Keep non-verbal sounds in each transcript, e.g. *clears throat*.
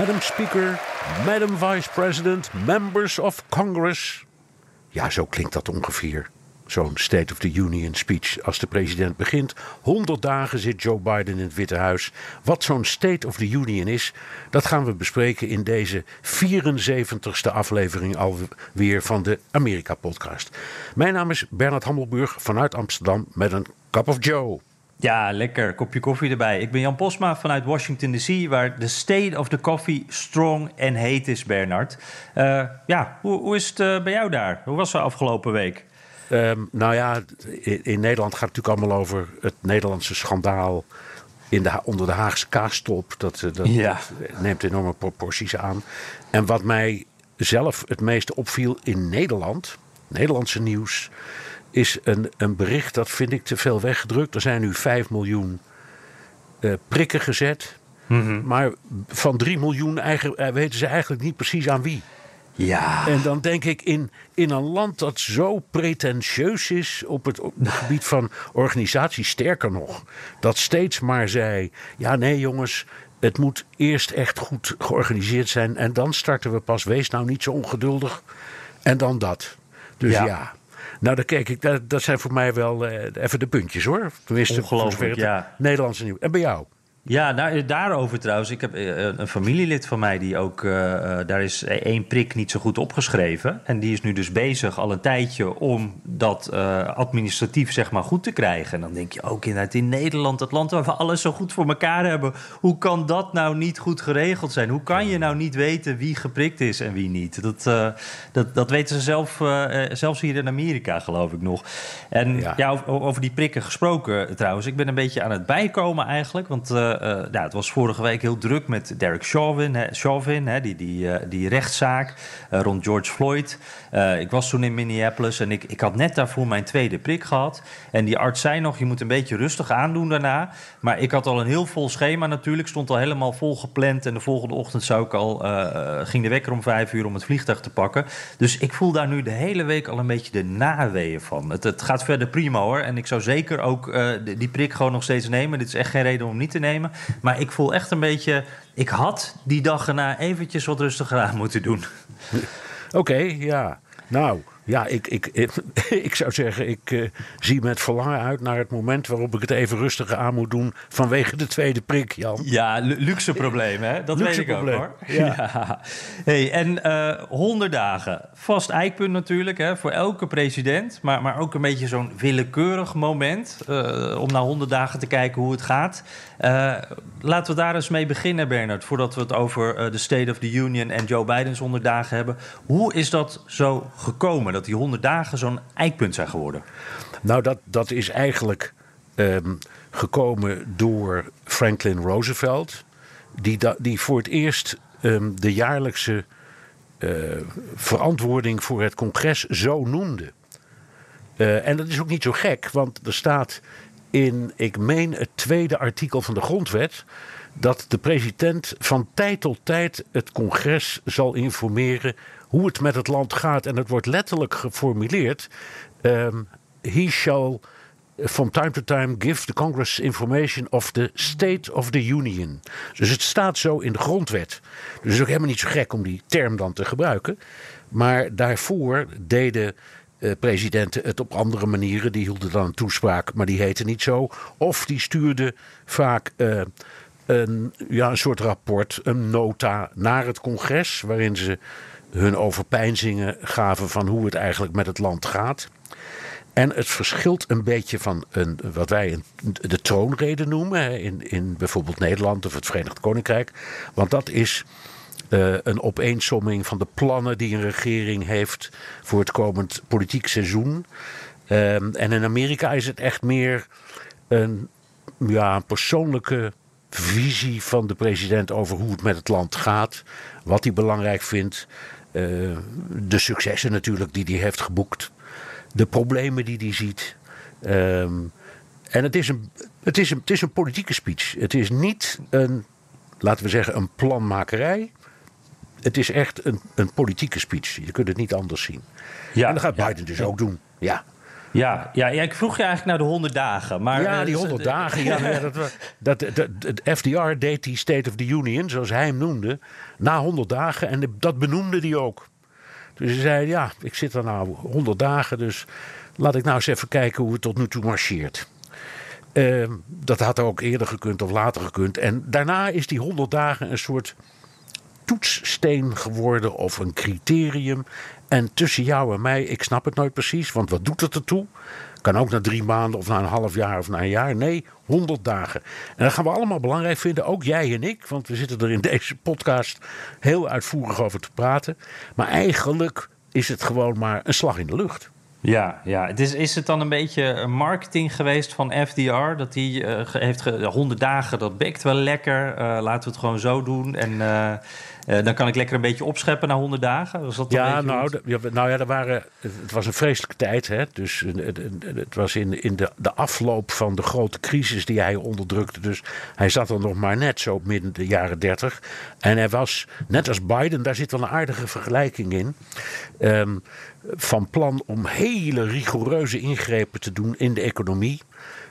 Madam Speaker, Madam Vice President, Members of Congress. Ja, zo klinkt dat ongeveer. Zo'n State of the Union speech als de president begint. 100 dagen zit Joe Biden in het Witte Huis. Wat zo'n State of the Union is, dat gaan we bespreken in deze 74ste aflevering alweer van de Amerika-podcast. Mijn naam is Bernard Hammelburg vanuit Amsterdam met een cup of Joe. Ja, lekker. Kopje koffie erbij. Ik ben Jan Posma vanuit Washington DC, waar de state of the coffee strong en heet is, Bernard. Uh, ja, hoe, hoe, is het uh, bij jou daar? Hoe was het afgelopen week? Um, nou ja, in, in, Nederland gaat het natuurlijk allemaal over het Nederlandse schandaal in de, onder de Haagse kaastop. Dat, dat, ja. dat neemt enorme proporties aan. En wat mij zelf het meeste opviel in Nederland, Nederlandse nieuws is een, een bericht dat vind ik te veel weggedrukt. Er zijn nu 5 miljoen uh, prikken gezet. Mm -hmm. Maar van 3 miljoen eigen, weten ze eigenlijk niet precies aan wie. Ja. En dan denk ik in, in een land dat zo pretentieus is op het, op het *laughs* gebied van organisatie, sterker nog, dat steeds maar zei: ja, nee jongens, het moet eerst echt goed georganiseerd zijn en dan starten we pas. Wees nou niet zo ongeduldig. En dan dat. Dus ja. ja. Nou, dan kijk ik, dat, dat zijn voor mij wel uh, even de puntjes hoor. Tenminste, Ongelooflijk, ja. Nederlandse nieuws. En bij jou? Ja, nou, daarover trouwens. Ik heb een familielid van mij die ook. Uh, daar is één prik niet zo goed opgeschreven. En die is nu dus bezig al een tijdje om dat uh, administratief zeg maar goed te krijgen. En dan denk je ook inderdaad in Nederland, het land waar we alles zo goed voor elkaar hebben. Hoe kan dat nou niet goed geregeld zijn? Hoe kan je nou niet weten wie geprikt is en wie niet? Dat, uh, dat, dat weten ze zelf, zelfs hier in Amerika, geloof ik nog. En ja. ja, over die prikken gesproken trouwens. Ik ben een beetje aan het bijkomen eigenlijk. Want. Ja, het was vorige week heel druk met Derek Chauvin, hè, Chauvin hè, die, die, uh, die rechtszaak rond George Floyd. Ik was toen in Minneapolis en ik, ik had net daarvoor mijn tweede prik gehad. En die arts zei nog, je moet een beetje rustig aandoen daarna. Maar ik had al een heel vol schema natuurlijk, stond al helemaal vol gepland. En de volgende ochtend zou ik al, ging de wekker om vijf uur om het vliegtuig te pakken. Dus ik voel daar nu de hele week al een beetje de naweeën van. Het, het gaat verder prima hoor. En ik zou zeker ook die prik gewoon nog steeds nemen. Dit is echt geen reden om niet te nemen. Maar ik voel echt een beetje. Ik had die dag erna eventjes wat rustiger aan moeten doen. Oké, ja. Nou, ja, ik, ik, ik, *laughs* ik, zou zeggen, ik uh, zie met verlangen uit naar het moment waarop ik het even rustiger aan moet doen vanwege de tweede prik, Jan. Ja, luxe probleem, hè? Dat luxe weet ik probleem. ook hoor. Ja. *laughs* ja. Hey, en uh, 100 dagen. Vast eikpunt natuurlijk, hè, voor elke president. Maar, maar ook een beetje zo'n willekeurig moment uh, om na 100 dagen te kijken hoe het gaat. Laten we daar eens mee beginnen, Bernard, voordat we het over de State of the Union en Joe Biden's 100 dagen hebben. Hoe is dat zo gekomen? Dat die 100 dagen zo'n eikpunt zijn geworden? Nou, dat, dat is eigenlijk um, gekomen door Franklin Roosevelt, die, die voor het eerst um, de jaarlijkse uh, verantwoording voor het congres zo noemde. Uh, en dat is ook niet zo gek, want er staat in, ik meen, het tweede artikel van de grondwet. dat de president van tijd tot tijd het congres zal informeren hoe het met het land gaat. En het wordt letterlijk geformuleerd. Um, he shall from time to time give the Congress information of the state of the union. Dus het staat zo in de grondwet. Dus het is ook helemaal niet zo gek om die term dan te gebruiken. Maar daarvoor deden uh, presidenten het op andere manieren. Die hielden dan een toespraak, maar die heette niet zo. Of die stuurden vaak uh, een, ja, een soort rapport, een nota naar het congres. Waarin ze hun overpeinzingen gaven van hoe het eigenlijk met het land gaat. En het verschilt een beetje van een, wat wij een, de troonrede noemen. In, in bijvoorbeeld Nederland of het Verenigd Koninkrijk. Want dat is uh, een opeensomming van de plannen die een regering heeft voor het komend politiek seizoen. Um, en in Amerika is het echt meer een, ja, een persoonlijke visie van de president over hoe het met het land gaat. Wat hij belangrijk vindt. Uh, de successen natuurlijk die hij heeft geboekt. De problemen die hij ziet. Um, en het is, een, het, is een, het is een politieke speech. Het is niet een, laten we zeggen, een planmakerij. Het is echt een, een politieke speech. Je kunt het niet anders zien. Ja, en dat gaat Biden ja, dus ook doen. Ja. Ja, ja, ja, ik vroeg je eigenlijk naar de 100 dagen. Maar, ja, die 100 dagen. Ja, *laughs* dat, dat, dat, dat, FDR deed die State of the Union, zoals hij hem noemde, na 100 dagen. En dat benoemde hij ook. Dus hij zei: Ja, ik zit er nou 100 dagen, dus laat ik nou eens even kijken hoe het tot nu toe marcheert. Uh, dat had ook eerder gekund of later gekund. En daarna is die 100 dagen een soort toetssteen geworden of een criterium. En tussen jou en mij, ik snap het nooit precies, want wat doet het ertoe? Kan ook na drie maanden of na een half jaar of na een jaar. Nee, 100 dagen. En dat gaan we allemaal belangrijk vinden, ook jij en ik, want we zitten er in deze podcast heel uitvoerig over te praten. Maar eigenlijk is het gewoon maar een slag in de lucht. Ja, ja. Het is, is het dan een beetje marketing geweest van FDR? Dat hij uh, heeft 100 dagen, dat bekt wel lekker. Uh, laten we het gewoon zo doen. En uh, uh, dan kan ik lekker een beetje opscheppen na 100 dagen. Was dat ja, nou, nou ja, er waren, het was een vreselijke tijd. Hè? Dus het, het was in, in de, de afloop van de grote crisis die hij onderdrukte. Dus hij zat er nog maar net zo midden de jaren 30. En hij was, net als Biden, daar zit wel een aardige vergelijking in. Um, van plan om hele rigoureuze ingrepen te doen in de economie.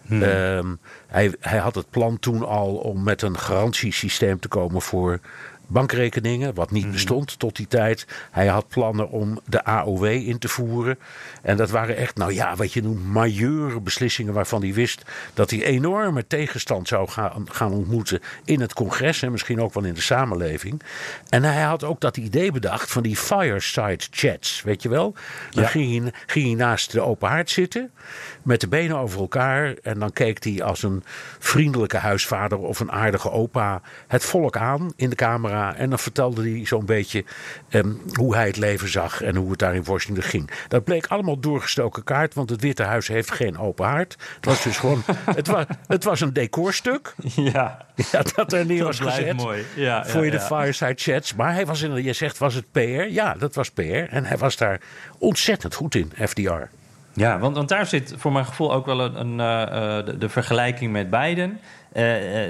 Hmm. Um, hij, hij had het plan toen al om met een garantiesysteem te komen voor bankrekeningen, wat niet mhm. bestond tot die tijd. Hij had plannen om de AOW in te voeren. En dat waren echt, nou ja, wat je noemt, majeure beslissingen waarvan hij wist dat hij enorme tegenstand zou gaan, gaan ontmoeten in het congres en misschien ook wel in de samenleving. En hij had ook dat idee bedacht van die fireside chats, weet je wel. Dan ging, hij, ging hij naast de open haard zitten met de benen over elkaar. En dan keek hij als een vriendelijke huisvader of een aardige opa het volk aan in de camera. En dan vertelde hij zo'n beetje ehm, hoe hij het leven zag en hoe het daar in Washington ging. Dat bleek allemaal doorgestoken kaart, want het Witte Huis heeft geen open haard. Het was dus gewoon, *laughs* het was, het was een decorstuk. Ja. *laughs* ja dat er neer was gezet. Mooi. Ja, voor je de fireside chats. Maar hij was in, je zegt, was het PR? Ja, dat was PR. En hij was daar ontzettend goed in, FDR. Ja, want, want daar zit voor mijn gevoel ook wel een, een uh, de, de, vergelijking met Biden. Uh,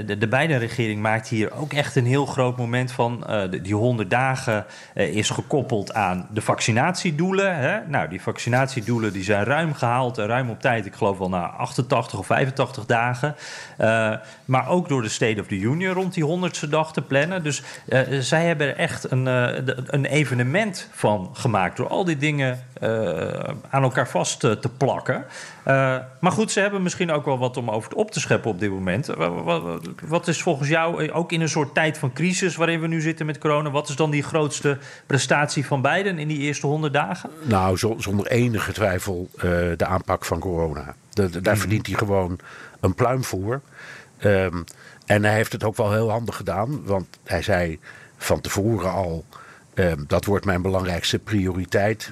de, de Biden-regering maakt hier ook echt een heel groot moment van. Uh, die 100 dagen is gekoppeld aan de vaccinatiedoelen. Hè? Nou, die vaccinatiedoelen die zijn ruim gehaald en ruim op tijd. Ik geloof wel na 88 of 85 dagen. maar ook door de State of the Union rond die 100ste dag te plannen. Dus zij hebben er echt een, een evenement van gemaakt. Door al die dingen aan elkaar vast te plakken. maar goed, ze hebben misschien ook wel wat om over op te scheppen op dit moment wat is volgens jou, eh, ook in een soort tijd van crisis waarin we nu zitten met corona, wat is dan die grootste prestatie van Biden in die eerste honderd dagen? Nou, zonder enige twijfel de aanpak van corona. Daar mhm. verdient hij gewoon een pluim voor. Um, en hij heeft het ook wel heel handig gedaan, want hij zei van tevoren al: um, dat wordt mijn belangrijkste prioriteit.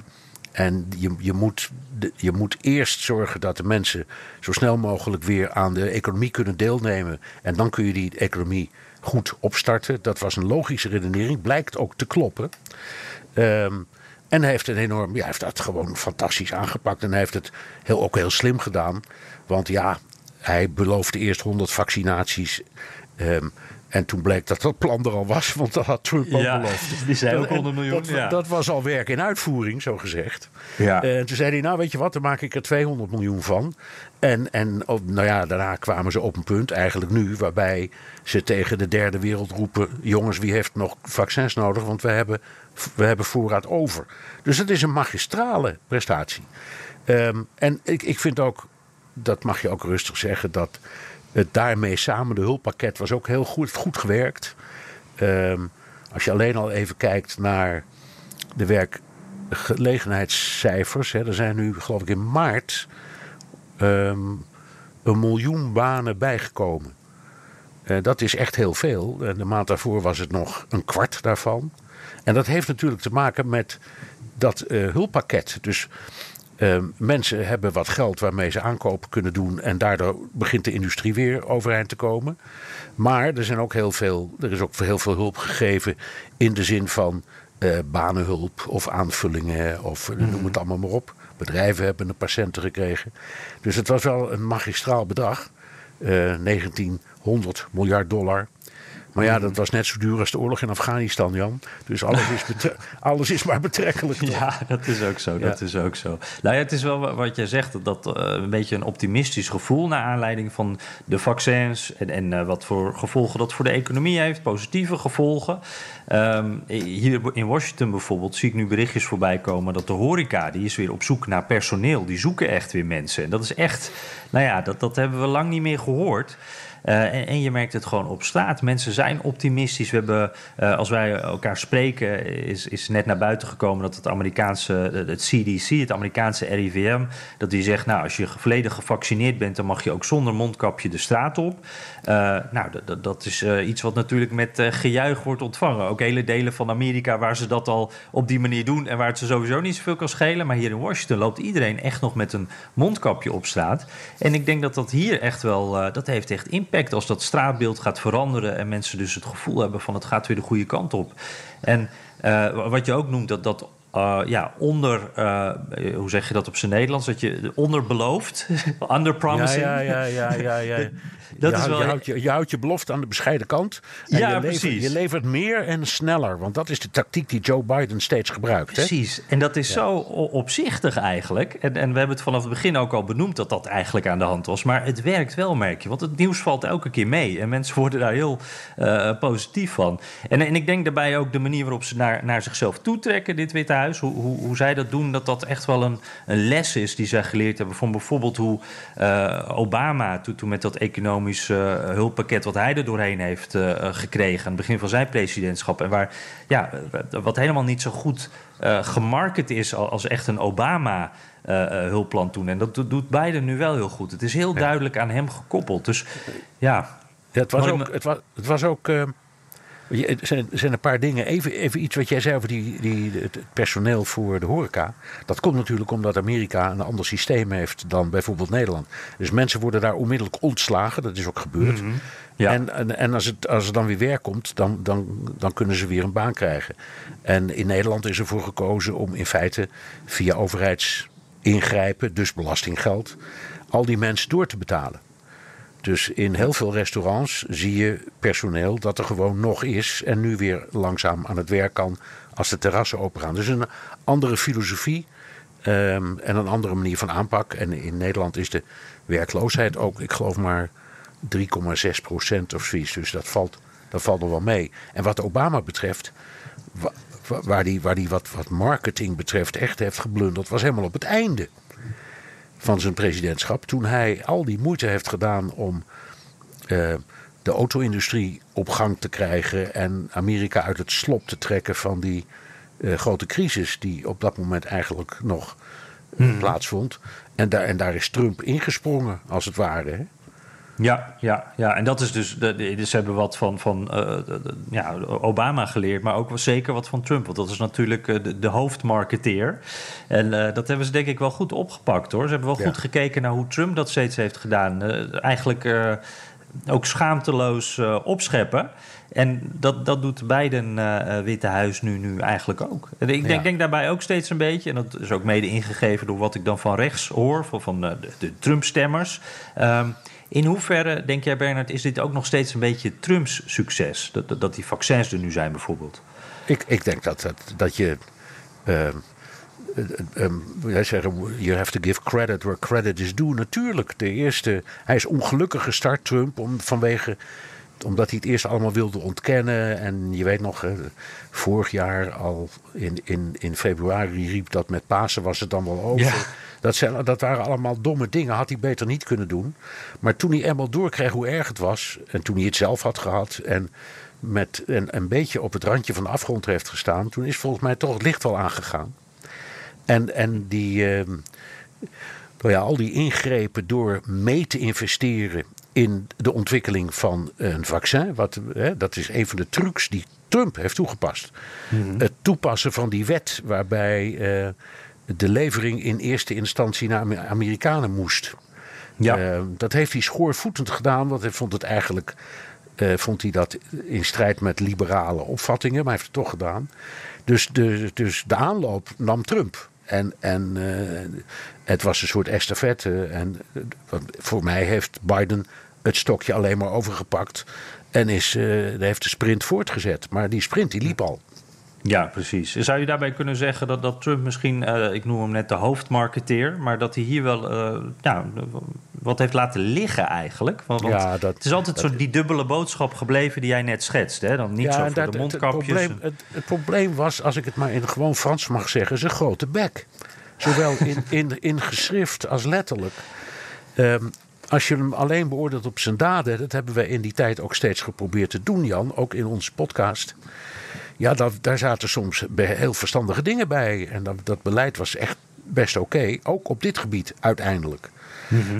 En je, je, moet, je moet eerst zorgen dat de mensen zo snel mogelijk weer aan de economie kunnen deelnemen. En dan kun je die economie goed opstarten. Dat was een logische redenering, blijkt ook te kloppen. Um, en hij heeft, een enorm, ja, heeft dat gewoon fantastisch aangepakt. En hij heeft het heel, ook heel slim gedaan. Want ja, hij beloofde eerst 100 vaccinaties. Um, en toen bleek dat dat plan er al was, want dat had Trump ook ja, beloofd. Die zei ook 100 miljoen. Dat, ja. dat, was al werk in uitvoering, zo gezegd. Ja. En toen zei hij, nou weet je wat, dan maak ik er 200 miljoen van. En, en nou ja, daarna kwamen ze op een punt, eigenlijk nu, waarbij ze tegen de derde wereld roepen: jongens, wie heeft nog vaccins nodig? Want we hebben, we hebben voorraad over. Dus het is een magistrale prestatie. Um, en ik, ik vind ook, dat mag je ook rustig zeggen, dat het daarmee samen, de hulppakket, was ook heel goed, goed gewerkt. Um, als je alleen al even kijkt naar de werk, gelegenheidscijfers. Hè. Er zijn nu, geloof ik, in maart ehm, een miljoen banen bijgekomen. Uh, dat is echt heel veel. De maand daarvoor was het nog een kwart daarvan. En dat heeft natuurlijk te maken met dat uh, hulppakket. Dus uh, mensen hebben wat geld waarmee ze aankopen kunnen doen. En daardoor begint de industrie weer overeind te komen. Maar er, zijn ook heel veel, er is ook heel veel hulp gegeven in de zin van uh, banenhulp of aanvullingen of mm. noem het allemaal maar op. Bedrijven hebben een patiënten gekregen. Dus het was wel een magistraal bedrag. Uh, 1900 miljard dollar. Maar ja, dat was net zo duur als de oorlog in Afghanistan, Jan. Dus alles is, *laughs* alles is maar betrekkelijk. Toch? Ja, dat is ook zo. Dat is ook zo. Nou ja, het is wel wat jij zegt, dat uh, een beetje een optimistisch gevoel naar aanleiding van de vaccins en, en uh, wat voor gevolgen dat voor de economie heeft, positieve gevolgen. Um, hier in Washington bijvoorbeeld zie ik nu berichtjes voorbij komen dat de horeca, die is weer op zoek naar personeel. Die zoeken echt weer mensen. En dat is echt, nou ja, dat, dat hebben we lang niet meer gehoord. Uh, en, en, je merkt het gewoon op straat. Mensen zijn optimistisch. We hebben, uh, als wij elkaar spreken, is, is net naar buiten gekomen dat het Amerikaanse, het CDC, het Amerikaanse RIVM, dat die zegt, nou, als je volledig gevaccineerd bent, dan mag je ook zonder mondkapje de straat op. Nou, dat is iets wat natuurlijk met gejuich wordt ontvangen. Ook hele delen van Amerika waar ze dat al op die manier doen en waar het ze sowieso niet zoveel kan schelen. Maar hier in Washington loopt iedereen echt nog met een mondkapje op straat. En ik denk dat dat hier echt wel, dat heeft echt impact als dat straatbeeld gaat veranderen en mensen dus het gevoel hebben van het gaat weer de goede kant op. En uh, wat je ook noemt, dat dat uh, ja, onder, uh, hoe zeg je dat op zijn Nederlands? Dat je onderbelooft, *laughs* underpromising. Ja, ja, ja, ja, ja. ja. *laughs* Dat je, is wel... je, houdt je, je houdt je belofte aan de bescheiden kant. En ja, je levert, precies. Je levert meer en sneller. Want dat is de tactiek die Joe Biden steeds gebruikt. Precies. Hè? En dat is ja. zo opzichtig eigenlijk. En, en we hebben het vanaf het begin ook al benoemd dat dat eigenlijk aan de hand was. Maar het werkt wel, merk je. Want het nieuws valt elke keer mee. En mensen worden daar heel uh, positief van. En, en ik denk daarbij ook de manier waarop ze naar, naar zichzelf toetrekken, dit Witte Huis. Hoe, hoe, hoe zij dat doen, dat dat echt wel een, een les is die zij geleerd hebben. Van bijvoorbeeld hoe uh, Obama toen, toen met dat economisch uh, hulppakket wat hij er doorheen heeft uh, gekregen aan het begin van zijn presidentschap. En waar, ja, wat helemaal niet zo goed gemarket is als echt een Obama. hulpplan toen. En dat doet Biden nu wel heel goed. Het is heel duidelijk aan hem gekoppeld. Dus ja. ja het was ook. Het was, het was ook er zijn, zijn een paar dingen. Even, even iets wat jij zei over die, die, het personeel voor de horeca. Dat komt natuurlijk omdat Amerika een ander systeem heeft dan bijvoorbeeld Nederland. Dus mensen worden daar onmiddellijk ontslagen. Dat is ook gebeurd. Mm -hmm. ja. En, en, en als, het, als er dan weer werk komt, dan, dan, dan kunnen ze weer een baan krijgen. En in Nederland is ervoor gekozen om in feite via overheidsingrijpen, dus belastinggeld, al die mensen door te betalen. Dus in heel veel restaurants zie je personeel dat er gewoon nog is en nu weer langzaam aan het werk kan als de terrassen open gaan. Dus een andere filosofie um, en een andere manier van aanpak. En in Nederland is de werkloosheid ook, ik geloof maar 3,6 procent of zoiets. Dus dat valt, dat valt er wel mee. En wat Obama betreft, waar die, waar die wat, wat marketing betreft echt heeft geblunderd, was helemaal op het einde van zijn presidentschap. Toen hij al die moeite heeft gedaan om uh, de auto-industrie op gang te krijgen. En Amerika uit het slop te trekken van die uh, grote crisis. die op dat moment eigenlijk nog hmm. plaatsvond. En daar, en daar is Trump ingesprongen, als het ware. Hè? Ja, ja, ja, en dat is dus. De, ze hebben wat van, van uh, de, ja, Obama geleerd, maar ook zeker wat van Trump. Want dat is natuurlijk uh, de, de, hoofdmarketeer. En uh, dat hebben ze denk ik wel goed opgepakt hoor. Ze hebben wel ja. goed gekeken naar hoe Trump dat steeds heeft gedaan. eigenlijk ook schaamteloos opscheppen. En dat, dat doet Biden uh, Witte Huis nu, nu eigenlijk ook. Ik denk, ja. denk, daarbij ook steeds een beetje, en dat is ook mede ingegeven door wat ik dan van rechts hoor, van, van de, de Trump-stemmers. Um, in hoeverre, denk jij Bernard, is dit ook nog steeds een beetje Trumps succes? Dat, dat, dat die vaccins er nu zijn bijvoorbeeld? Ik, ik denk dat, dat, dat je... Uh, um, wij zeggen, you have to give credit where credit is due. Natuurlijk, de eerste... Hij is ongelukkig gestart, Trump, om, vanwege omdat hij het eerst allemaal wilde ontkennen. En je weet nog, vorig jaar al in, in, in februari riep dat met Pasen was het dan wel over. Ja. Dat, zijn, dat waren allemaal domme dingen, had hij beter niet kunnen doen. Maar toen hij eenmaal doorkreeg hoe erg het was, en toen hij het zelf had gehad en met een, een beetje op het randje van de afgrond heeft gestaan, toen is volgens mij toch het licht wel aangegaan. En, en die, ehm, nou ja, al die ingrepen door mee te investeren in de ontwikkeling van een vaccin. Wat, hè, dat is een van de trucs die Trump heeft toegepast. Het toepassen van die wet waarbij eh, de levering in eerste instantie naar Amerikanen moest. Ja. Eh, dat heeft hij schoorvoetend gedaan, want hij vond het eigenlijk. eh, vond hij dat in strijd met liberale opvattingen, maar hij heeft het toch gedaan. Dus de, dus de aanloop nam Trump. En, en eh, het was een soort estafette. En voor mij heeft Biden het stokje alleen maar overgepakt. En is, heeft de sprint voortgezet. Maar die sprint die liep al. Ja, precies. Zou je daarbij kunnen zeggen dat, dat Trump misschien, eh, ik noem hem net de hoofdmarketeer, maar dat hij hier wel eh, ja, wat heeft laten liggen eigenlijk? Want, Ja, dat- het is altijd zo die dubbele boodschap gebleven die jij net schetst. Hè? Dan niet zo voor dat- de het- mondkapjes. Het probleem, het, het probleem was, als ik het maar in gewoon Frans mag zeggen, zijn grote bek. Zowel in, in, in geschrift als letterlijk. Ehm, als je hem alleen beoordeelt op zijn daden, dat hebben we in die tijd ook steeds geprobeerd te doen, Jan, ook in onze podcast. Ja, dat, daar zaten soms heel verstandige dingen bij. En dat, dat beleid was echt best oké, ook op dit gebied uiteindelijk.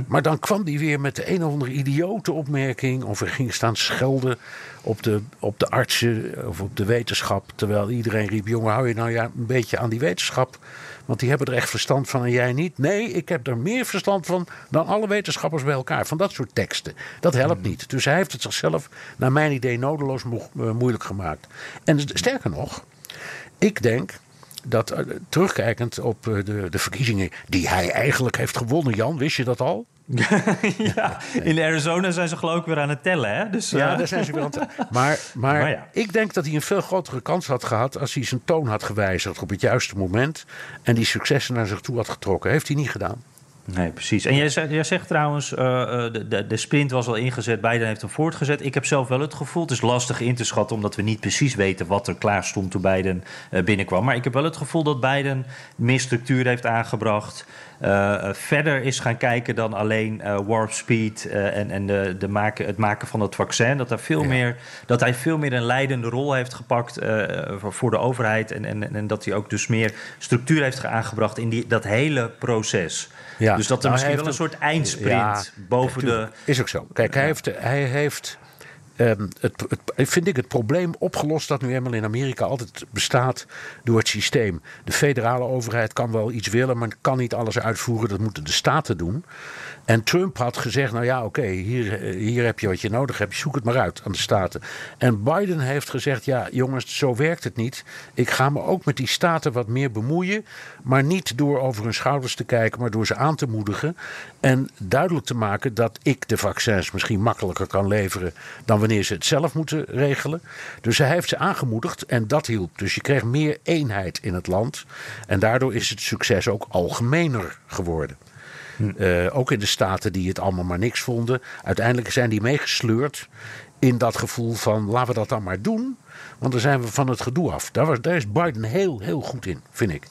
Maar dan kwam hij weer met de een of andere idiote opmerking. Of er ging staan schelden op de, op de artsen of op de wetenschap. Terwijl iedereen riep: jongen, hou je nou ja, een beetje aan die wetenschap. Want die hebben er echt verstand van en jij niet. Nee, ik heb er meer verstand van dan alle wetenschappers bij elkaar. Van dat soort teksten. Dat helpt niet. Dus hij heeft het zichzelf, naar mijn idee, nodeloos mo- eh, moeilijk gemaakt. En sterker nog, ik denk dat eh, terugkijkend op eh, de, de verkiezingen die hij eigenlijk heeft gewonnen, Jan, wist je dat al? *laughs* ja, in Arizona zijn ze geloof ik weer aan het tellen. Hè? Dus, Ja, eh, daar zijn ze weer aan het... Maar, *laughs* maar, Maar ja. ik denk dat hij een veel grotere kans had gehad... als hij zijn toon had gewijzigd op het juiste moment... en die successen naar zich toe had getrokken. Heeft hij niet gedaan. Nee, precies. En jij, zegt- jij zegt trouwens, eh, eh, de, de, de sprint was al ingezet, Biden heeft hem voortgezet. Ik heb zelf wel het gevoel, het is lastig in te schatten... omdat we niet precies weten wat er klaar stond toen Biden eh, binnenkwam. Maar ik heb wel het gevoel dat Biden meer structuur heeft aangebracht... verder is gaan kijken dan alleen warp speed en, en de, de maken, het maken van het vaccin. Dat, hij veel Ja. meer, dat hij veel meer een leidende rol heeft gepakt voor, voor de overheid. En, en, en dat hij ook dus meer structuur heeft aangebracht in die, dat hele proces. Ja. Dus dat er Nou, misschien wel een soort eindsprint Ja, boven de... Is ook zo. Kijk, hij heeft, hij heeft ehm, het, het, vind ik het probleem opgelost dat nu eenmaal in Amerika altijd bestaat door het systeem. De federale overheid kan wel iets willen, maar kan niet alles uitvoeren. Dat moeten de staten doen. En Trump had gezegd, nou ja, oké, hier, eh, hier heb je wat je nodig hebt. Zoek het maar uit aan de staten. En Biden heeft gezegd, ja jongens, zo werkt het niet. Ik ga me ook met die staten wat meer bemoeien. Maar niet door over hun schouders te kijken, maar door ze aan te moedigen. En duidelijk te maken dat ik de vaccins misschien makkelijker kan leveren dan wanneer ze het zelf moeten regelen. Dus hij heeft ze aangemoedigd en dat hielp. Dus je kreeg meer eenheid in het land. En daardoor is het succes ook algemener geworden. Eh, ook in de staten die het allemaal maar niks vonden. Uiteindelijk zijn die meegesleurd in dat gevoel van laten we dat dan maar doen. Want dan zijn we van het gedoe af. Daar, was, daar is Biden heel, heel goed in, vind ik.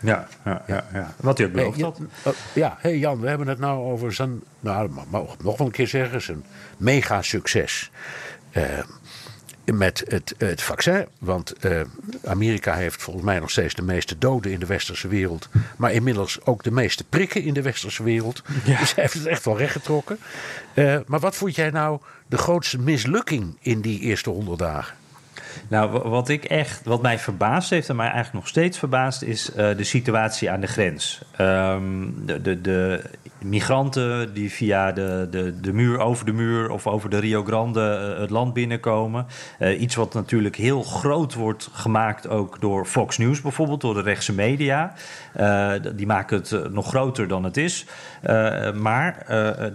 Ja, ja, ja, ja. Wat hij ook beloofd had. oh, ja, hey Jan, we hebben het nou over zijn, nou, dat mag ik nog wel een keer zeggen, zijn mega succes. Eh, met het, het vaccin. Want eh, Amerika heeft volgens mij nog steeds de meeste doden in de westerse wereld. Maar inmiddels ook de meeste prikken in de westerse wereld. Dus hij heeft het echt wel rechtgetrokken. Eh, maar wat vond jij nou de grootste mislukking in die eerste honderd dagen? Nou, wa- wat ik echt, wat mij verbaasd heeft en mij eigenlijk nog steeds verbaast, is eh, de situatie aan de grens. Ehm, de, de, de migranten die via de, de, de muur, over de muur of over de Rio Grande eh, het land binnenkomen. Eh, iets wat natuurlijk heel groot wordt gemaakt ook door Fox News bijvoorbeeld, door de rechtse media. Eh, die maken het nog groter dan het is. Maar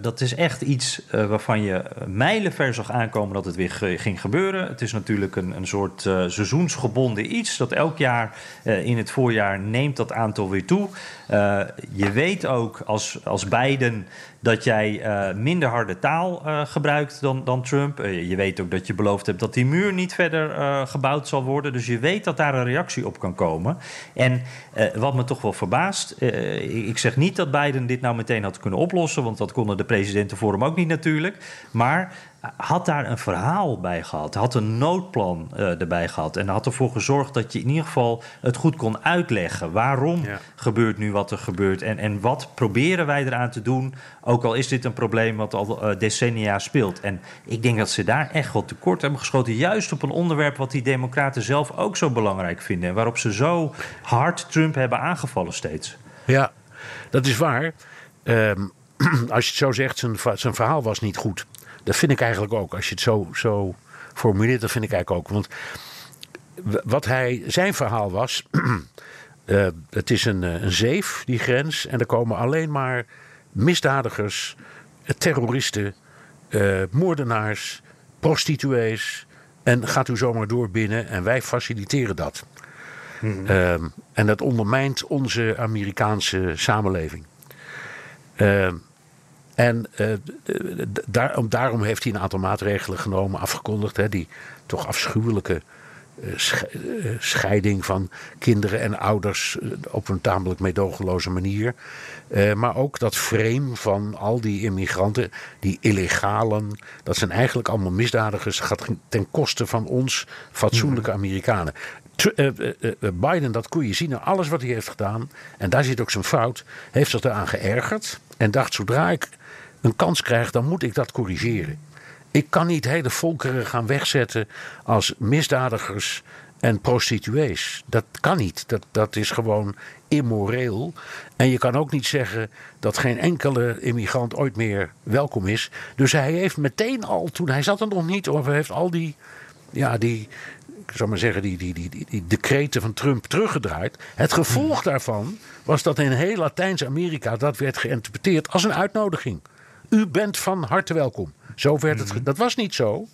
dat is echt iets waarvan je mijlenver zag aankomen dat het weer ging gebeuren. Het is natuurlijk een, een soort seizoensgebonden iets. Dat elk jaar in het voorjaar neemt dat aantal weer toe. Eh, je weet ook als, als Biden dat jij eh, minder harde taal uh, gebruikt dan, dan Trump. Je weet ook dat je beloofd hebt dat die muur niet verder gebouwd zal worden. Dus je weet dat daar een reactie op kan komen. En wat me toch wel verbaast, ik zeg niet dat Biden dit nou meteen had kunnen oplossen, want dat konden de presidenten voor hem ook niet natuurlijk. Maar had daar een verhaal bij gehad, had een noodplan uh, erbij gehad en had ervoor gezorgd dat je in ieder geval het goed kon uitleggen. Waarom gebeurt nu wat er gebeurt en, en wat proberen wij eraan te doen, ook al is dit een probleem wat al uh, decennia speelt. En ik denk dat ze daar echt wel tekort hebben geschoten, juist op een onderwerp wat die democraten zelf ook zo belangrijk vinden en waarop ze zo hard Trump hebben aangevallen steeds. Ja, dat is waar. Um, *clears throat* als je het zo zegt, zijn, zijn verhaal was niet goed. Dat vind ik eigenlijk ook. Als je het zo, zo formuleert, dat vind ik eigenlijk ook. Want wat hij, zijn verhaal was. uh, *clears throat* het is een, eh, een zeef, die grens. En er komen alleen maar misdadigers, eh, terroristen, uh, moordenaars, prostituees. En gaat u zomaar door binnen en wij faciliteren dat. Mm -hmm. en dat ondermijnt onze Amerikaanse samenleving. En uh, daar, daarom heeft hij een aantal maatregelen genomen, afgekondigd. Hè, die toch afschuwelijke uh, scheiding van kinderen en ouders op een tamelijk meedogenloze manier. Uh, maar ook dat frame van al die immigranten, die illegalen, dat zijn eigenlijk allemaal misdadigers, gaat ten koste van ons fatsoenlijke mhm. Amerikanen. Biden, dat kon je zien aan alles wat hij heeft gedaan. En daar zit ook zijn fout. Heeft zich eraan geërgerd. En dacht, zodra ik een kans krijg, dan moet ik dat corrigeren. Ik kan niet hele volkeren gaan wegzetten als misdadigers en prostituees. Dat kan niet. Dat, dat is gewoon immoreel. En je kan ook niet zeggen dat geen enkele immigrant ooit meer welkom is. Dus hij heeft meteen al, toen hij zat er nog niet, of hij heeft al die, ja, die, ik zou maar zeggen, die, die, die, die, die decreten van Trump teruggedraaid. Het gevolg daarvan was dat in heel Latijns-Amerika dat werd geïnterpreteerd als een uitnodiging. U bent van harte welkom. Zo werd het. Mhm. Dat was niet zo.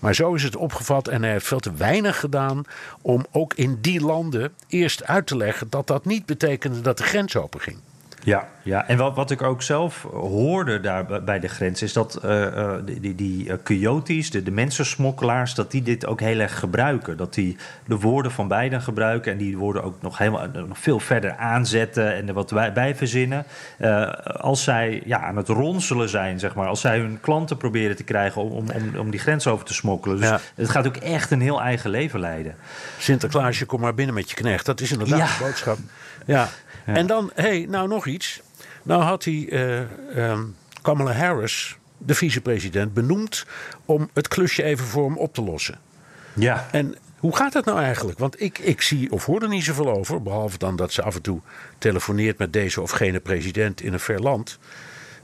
Maar zo is het opgevat en hij heeft veel te weinig gedaan om ook in die landen eerst uit te leggen dat dat niet betekende dat de grens open ging. Ja, ja. en wat, wat ik ook zelf hoorde daar bij de grens is dat uh, die, die uh, coyotes, de, de mensensmokkelaars, dat die dit ook heel erg gebruiken. Dat die de woorden van beiden gebruiken en die woorden ook nog, helemaal, nog veel verder aanzetten en er wat bij verzinnen. als zij ja, aan het ronselen zijn, zeg maar, als zij hun klanten proberen te krijgen om, om, om die grens over te smokkelen. Dus het gaat ook echt een heel eigen leven leiden. Sinterklaasje, kom maar binnen met je knecht. Dat is inderdaad ja. de boodschap. Ja. En dan, hé, hey, nou nog iets. Nou had hij uh, Kamala Harris, de vicepresident, benoemd om het klusje even voor hem op te lossen. Ja. En hoe gaat dat nou eigenlijk? Want ik, ik zie of hoor er niet zoveel over. Behalve dan dat ze af en toe telefoneert met deze of gene president in een ver land.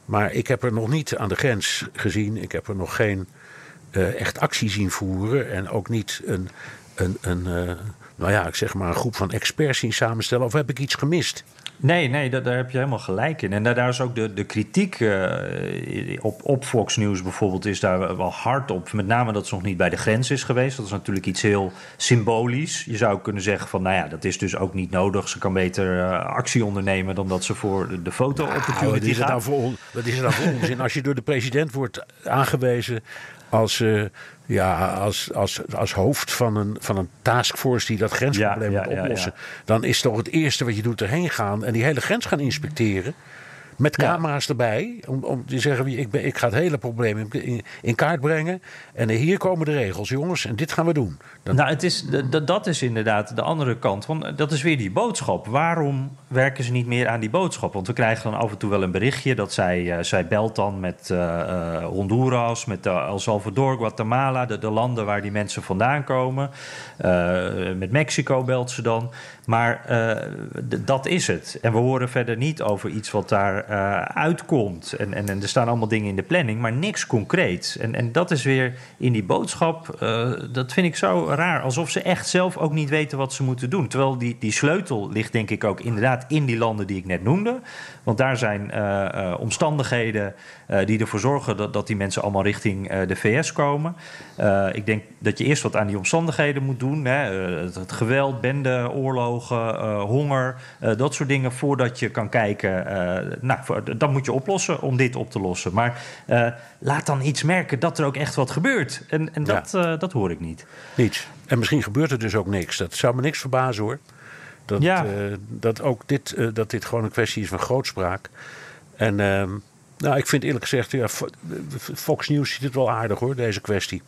Maar ik heb er nog niet aan de grens gezien. Ik heb er nog geen uh, echt actie zien voeren. En ook niet een, een, een uh, nou ja, ik zeg maar een groep van experts zien samenstellen. Of heb ik iets gemist? Nee, nee, dat, daar heb je helemaal gelijk in. En daar, daar is ook de, de kritiek uh, op, op Fox News bijvoorbeeld is daar wel hard op. Met name dat ze nog niet bij de grens is geweest. Dat is natuurlijk iets heel symbolisch. Je zou kunnen zeggen van, nou ja, dat is dus ook niet nodig. Ze kan beter uh, actie ondernemen dan dat ze voor de, de foto nou, opportunity gaat. Nou voor, wat is er nou voor onzin? Als je door de president wordt aangewezen als, uh, ja, als, als, als hoofd van een, van een taskforce die dat grensprobleem ja, moet oplossen. Dan is toch het eerste wat je doet erheen gaan en die hele grens gaan inspecteren. Met camera's erbij. Om, om te zeggen, ik, ben, ik ga het hele probleem in, in, kaart brengen. En hier komen de regels, jongens. En dit gaan we doen. Nou, het is, dat is inderdaad de andere kant. Want dat is weer die boodschap. Waarom werken ze niet meer aan die boodschap? Want we krijgen dan af en toe wel een berichtje dat zij, uh, zij belt dan met uh, Honduras, met El Salvador, Guatemala, de, de, landen waar die mensen vandaan komen. met Mexico belt ze dan. Maar dat is het. En we horen verder niet over iets wat daar uitkomt. En, en, en, er staan allemaal dingen in de planning, maar niks concreets. En, en dat is weer in die boodschap, dat vind ik zo raar. Alsof ze echt zelf ook niet weten wat ze moeten doen. Terwijl die, die sleutel ligt denk ik ook inderdaad in die landen die ik net noemde. Want daar zijn uh, omstandigheden die ervoor zorgen dat, dat die mensen allemaal richting de VS komen. Ik denk dat je eerst wat aan die omstandigheden moet doen. Hè. Het, het, geweld, bende, oorlogen, honger, dat soort dingen. Voordat je kan kijken, nou nou, dat moet je oplossen om dit op te lossen. Maar laat dan iets merken dat er ook echt wat gebeurt. En, en dat, dat hoor ik niet. Niets. En misschien gebeurt er dus ook niks. Dat zou me niks verbazen hoor. Dat, ja. dat ook dit, dat dit gewoon een kwestie is van grootspraak. En ehm, nou, ik vind eerlijk gezegd, ja, Fox News ziet het wel aardig hoor, deze kwestie.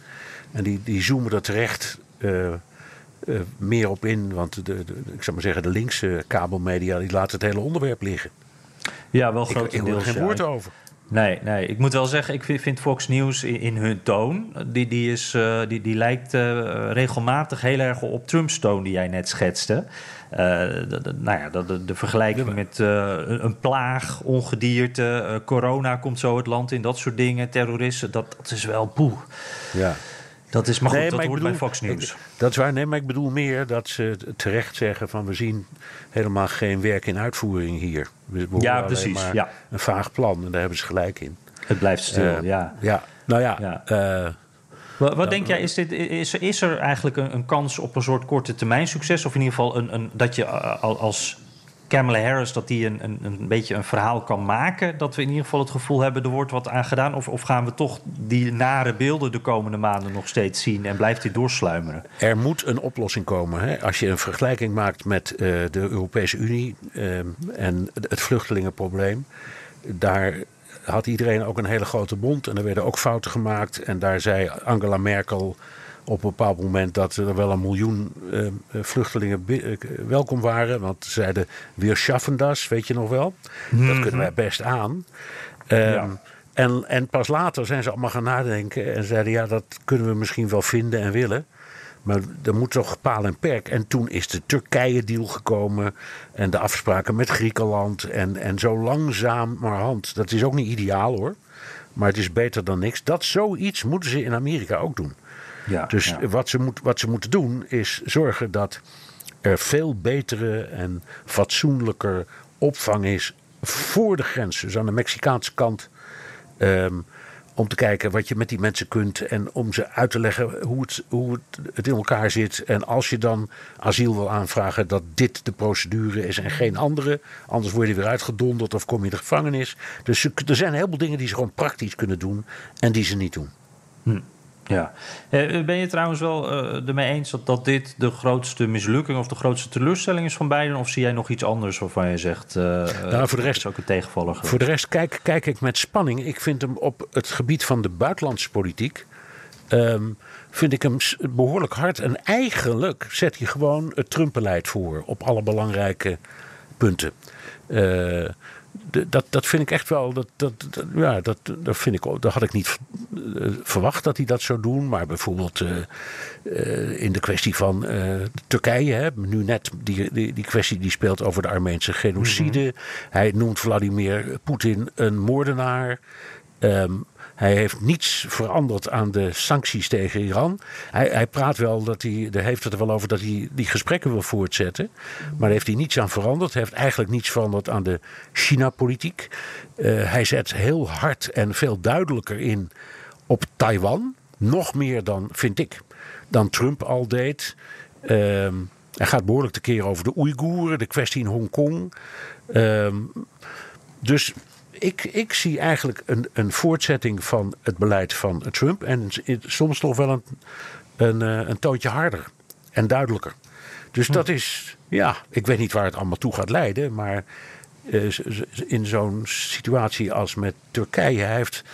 En die, die zoomen er terecht uh, meer op in. Want de, de, ik zou maar zeggen, de linkse kabelmedia die laten het hele onderwerp liggen. Ja, wel groot. Ik, ik geen woord over. Nee, nee, ik moet wel zeggen, ik vind Fox News in, hun toon, die, die, is, uh, die, die lijkt regelmatig heel erg op Trump's toon die jij net schetste. Uh, de, nou ja, de, de vergelijking met uh, een, plaag, ongedierte, uh, corona komt zo het land in, dat soort dingen, terroristen, dat, dat is wel poeh. Ja. Dat is maar goed, nee, dat hoort bij Fox News. dat is waar, nee, maar ik bedoel meer dat ze terecht zeggen van we zien helemaal geen werk in uitvoering hier. We ja, precies. Ja. Een vaag plan en daar hebben ze gelijk in. Het blijft stil, ja. Ja, nou ja. ja. Wat, wat denk jij, is, dit, is, is er eigenlijk een, een, kans op een soort korte termijn succes? Of in ieder geval een, een, dat je uh, als Kamala Harris dat die een, een, een beetje een verhaal kan maken. Dat we in ieder geval het gevoel hebben, er wordt wat aan gedaan. Of, of gaan we toch die nare beelden de komende maanden nog steeds zien en blijft dit doorsluimeren? Er moet een oplossing komen. Hè? Als je een vergelijking maakt met uh, de Europese Unie uh, en het vluchtelingenprobleem. Daar had iedereen ook een hele grote bond. En er werden ook fouten gemaakt. En daar zei Angela Merkel op een bepaald moment dat er wel een miljoen uh, vluchtelingen uh, welkom waren. Want ze zeiden, weer schaffen das, weet je nog wel. Dat mhm. kunnen wij best aan. Um, ja. en, en pas later zijn ze allemaal gaan nadenken en zeiden, ja, dat kunnen we misschien wel vinden en willen. Maar er moet toch paal en perk. En toen is de Turkije-deal gekomen. En de afspraken met Griekenland. En, en zo langzaam maar hand. Dat is ook niet ideaal hoor. Maar het is beter dan niks. Dat zoiets moeten ze in Amerika ook doen. Ja, dus Wat, ze moet, wat ze moeten doen is zorgen dat er veel betere en fatsoenlijker opvang is voor de grens. Dus aan de Mexicaanse kant. Um, om te kijken wat je met die mensen kunt en om ze uit te leggen hoe het, hoe het, in elkaar zit. En als je dan asiel wil aanvragen, dat dit de procedure is en geen andere. Anders word je weer uitgedonderd of kom je in de gevangenis. Dus er zijn heel veel dingen die ze gewoon praktisch kunnen doen en die ze niet doen. Hm. Ja. Eh, ben je trouwens wel uh, ermee eens dat, dat dit de grootste mislukking of de grootste teleurstelling is van beiden? Of zie jij nog iets anders waarvan je zegt. Uh, nou, voor de rest ook een tegenvaller. Voor de rest kijk, kijk ik met spanning. Ik vind hem op het gebied van de buitenlandse politiek. Um, vind ik hem behoorlijk hard. En eigenlijk zet hij gewoon het Trump-beleid voor op alle belangrijke punten. Uh, dat, dat vind ik echt wel. Dat, dat, ja, dat, dat, vind ik, dat had ik niet eh, verwacht dat hij dat zou doen. Maar bijvoorbeeld uh, uh, in de kwestie van Turkije. Hè, nu net die, die, die, kwestie die speelt over de Armeense genocide. Mhm. Hij noemt Vladimir Poetin een moordenaar. Um, hij heeft niets veranderd aan de sancties tegen Iran. Hij, hij praat wel dat hij, hij heeft het er wel over dat hij die gesprekken wil voortzetten. Maar daar heeft hij niets aan veranderd. Hij heeft eigenlijk niets veranderd aan de China-politiek. Uh, hij zet heel hard en veel duidelijker in op Taiwan. Nog meer dan, vind ik, dan Trump al deed. Uh, hij gaat behoorlijk te keer over de Oeigoeren, de kwestie in Hongkong. Uh, dus ik, ik zie eigenlijk een, een voortzetting van het beleid van Trump. En soms nog wel een, een, eh, een toontje harder en duidelijker. Dus hm. dat is, ja, ik weet niet waar het allemaal toe gaat leiden. Maar uh, in zo'n situatie als met Turkije. Hij heeft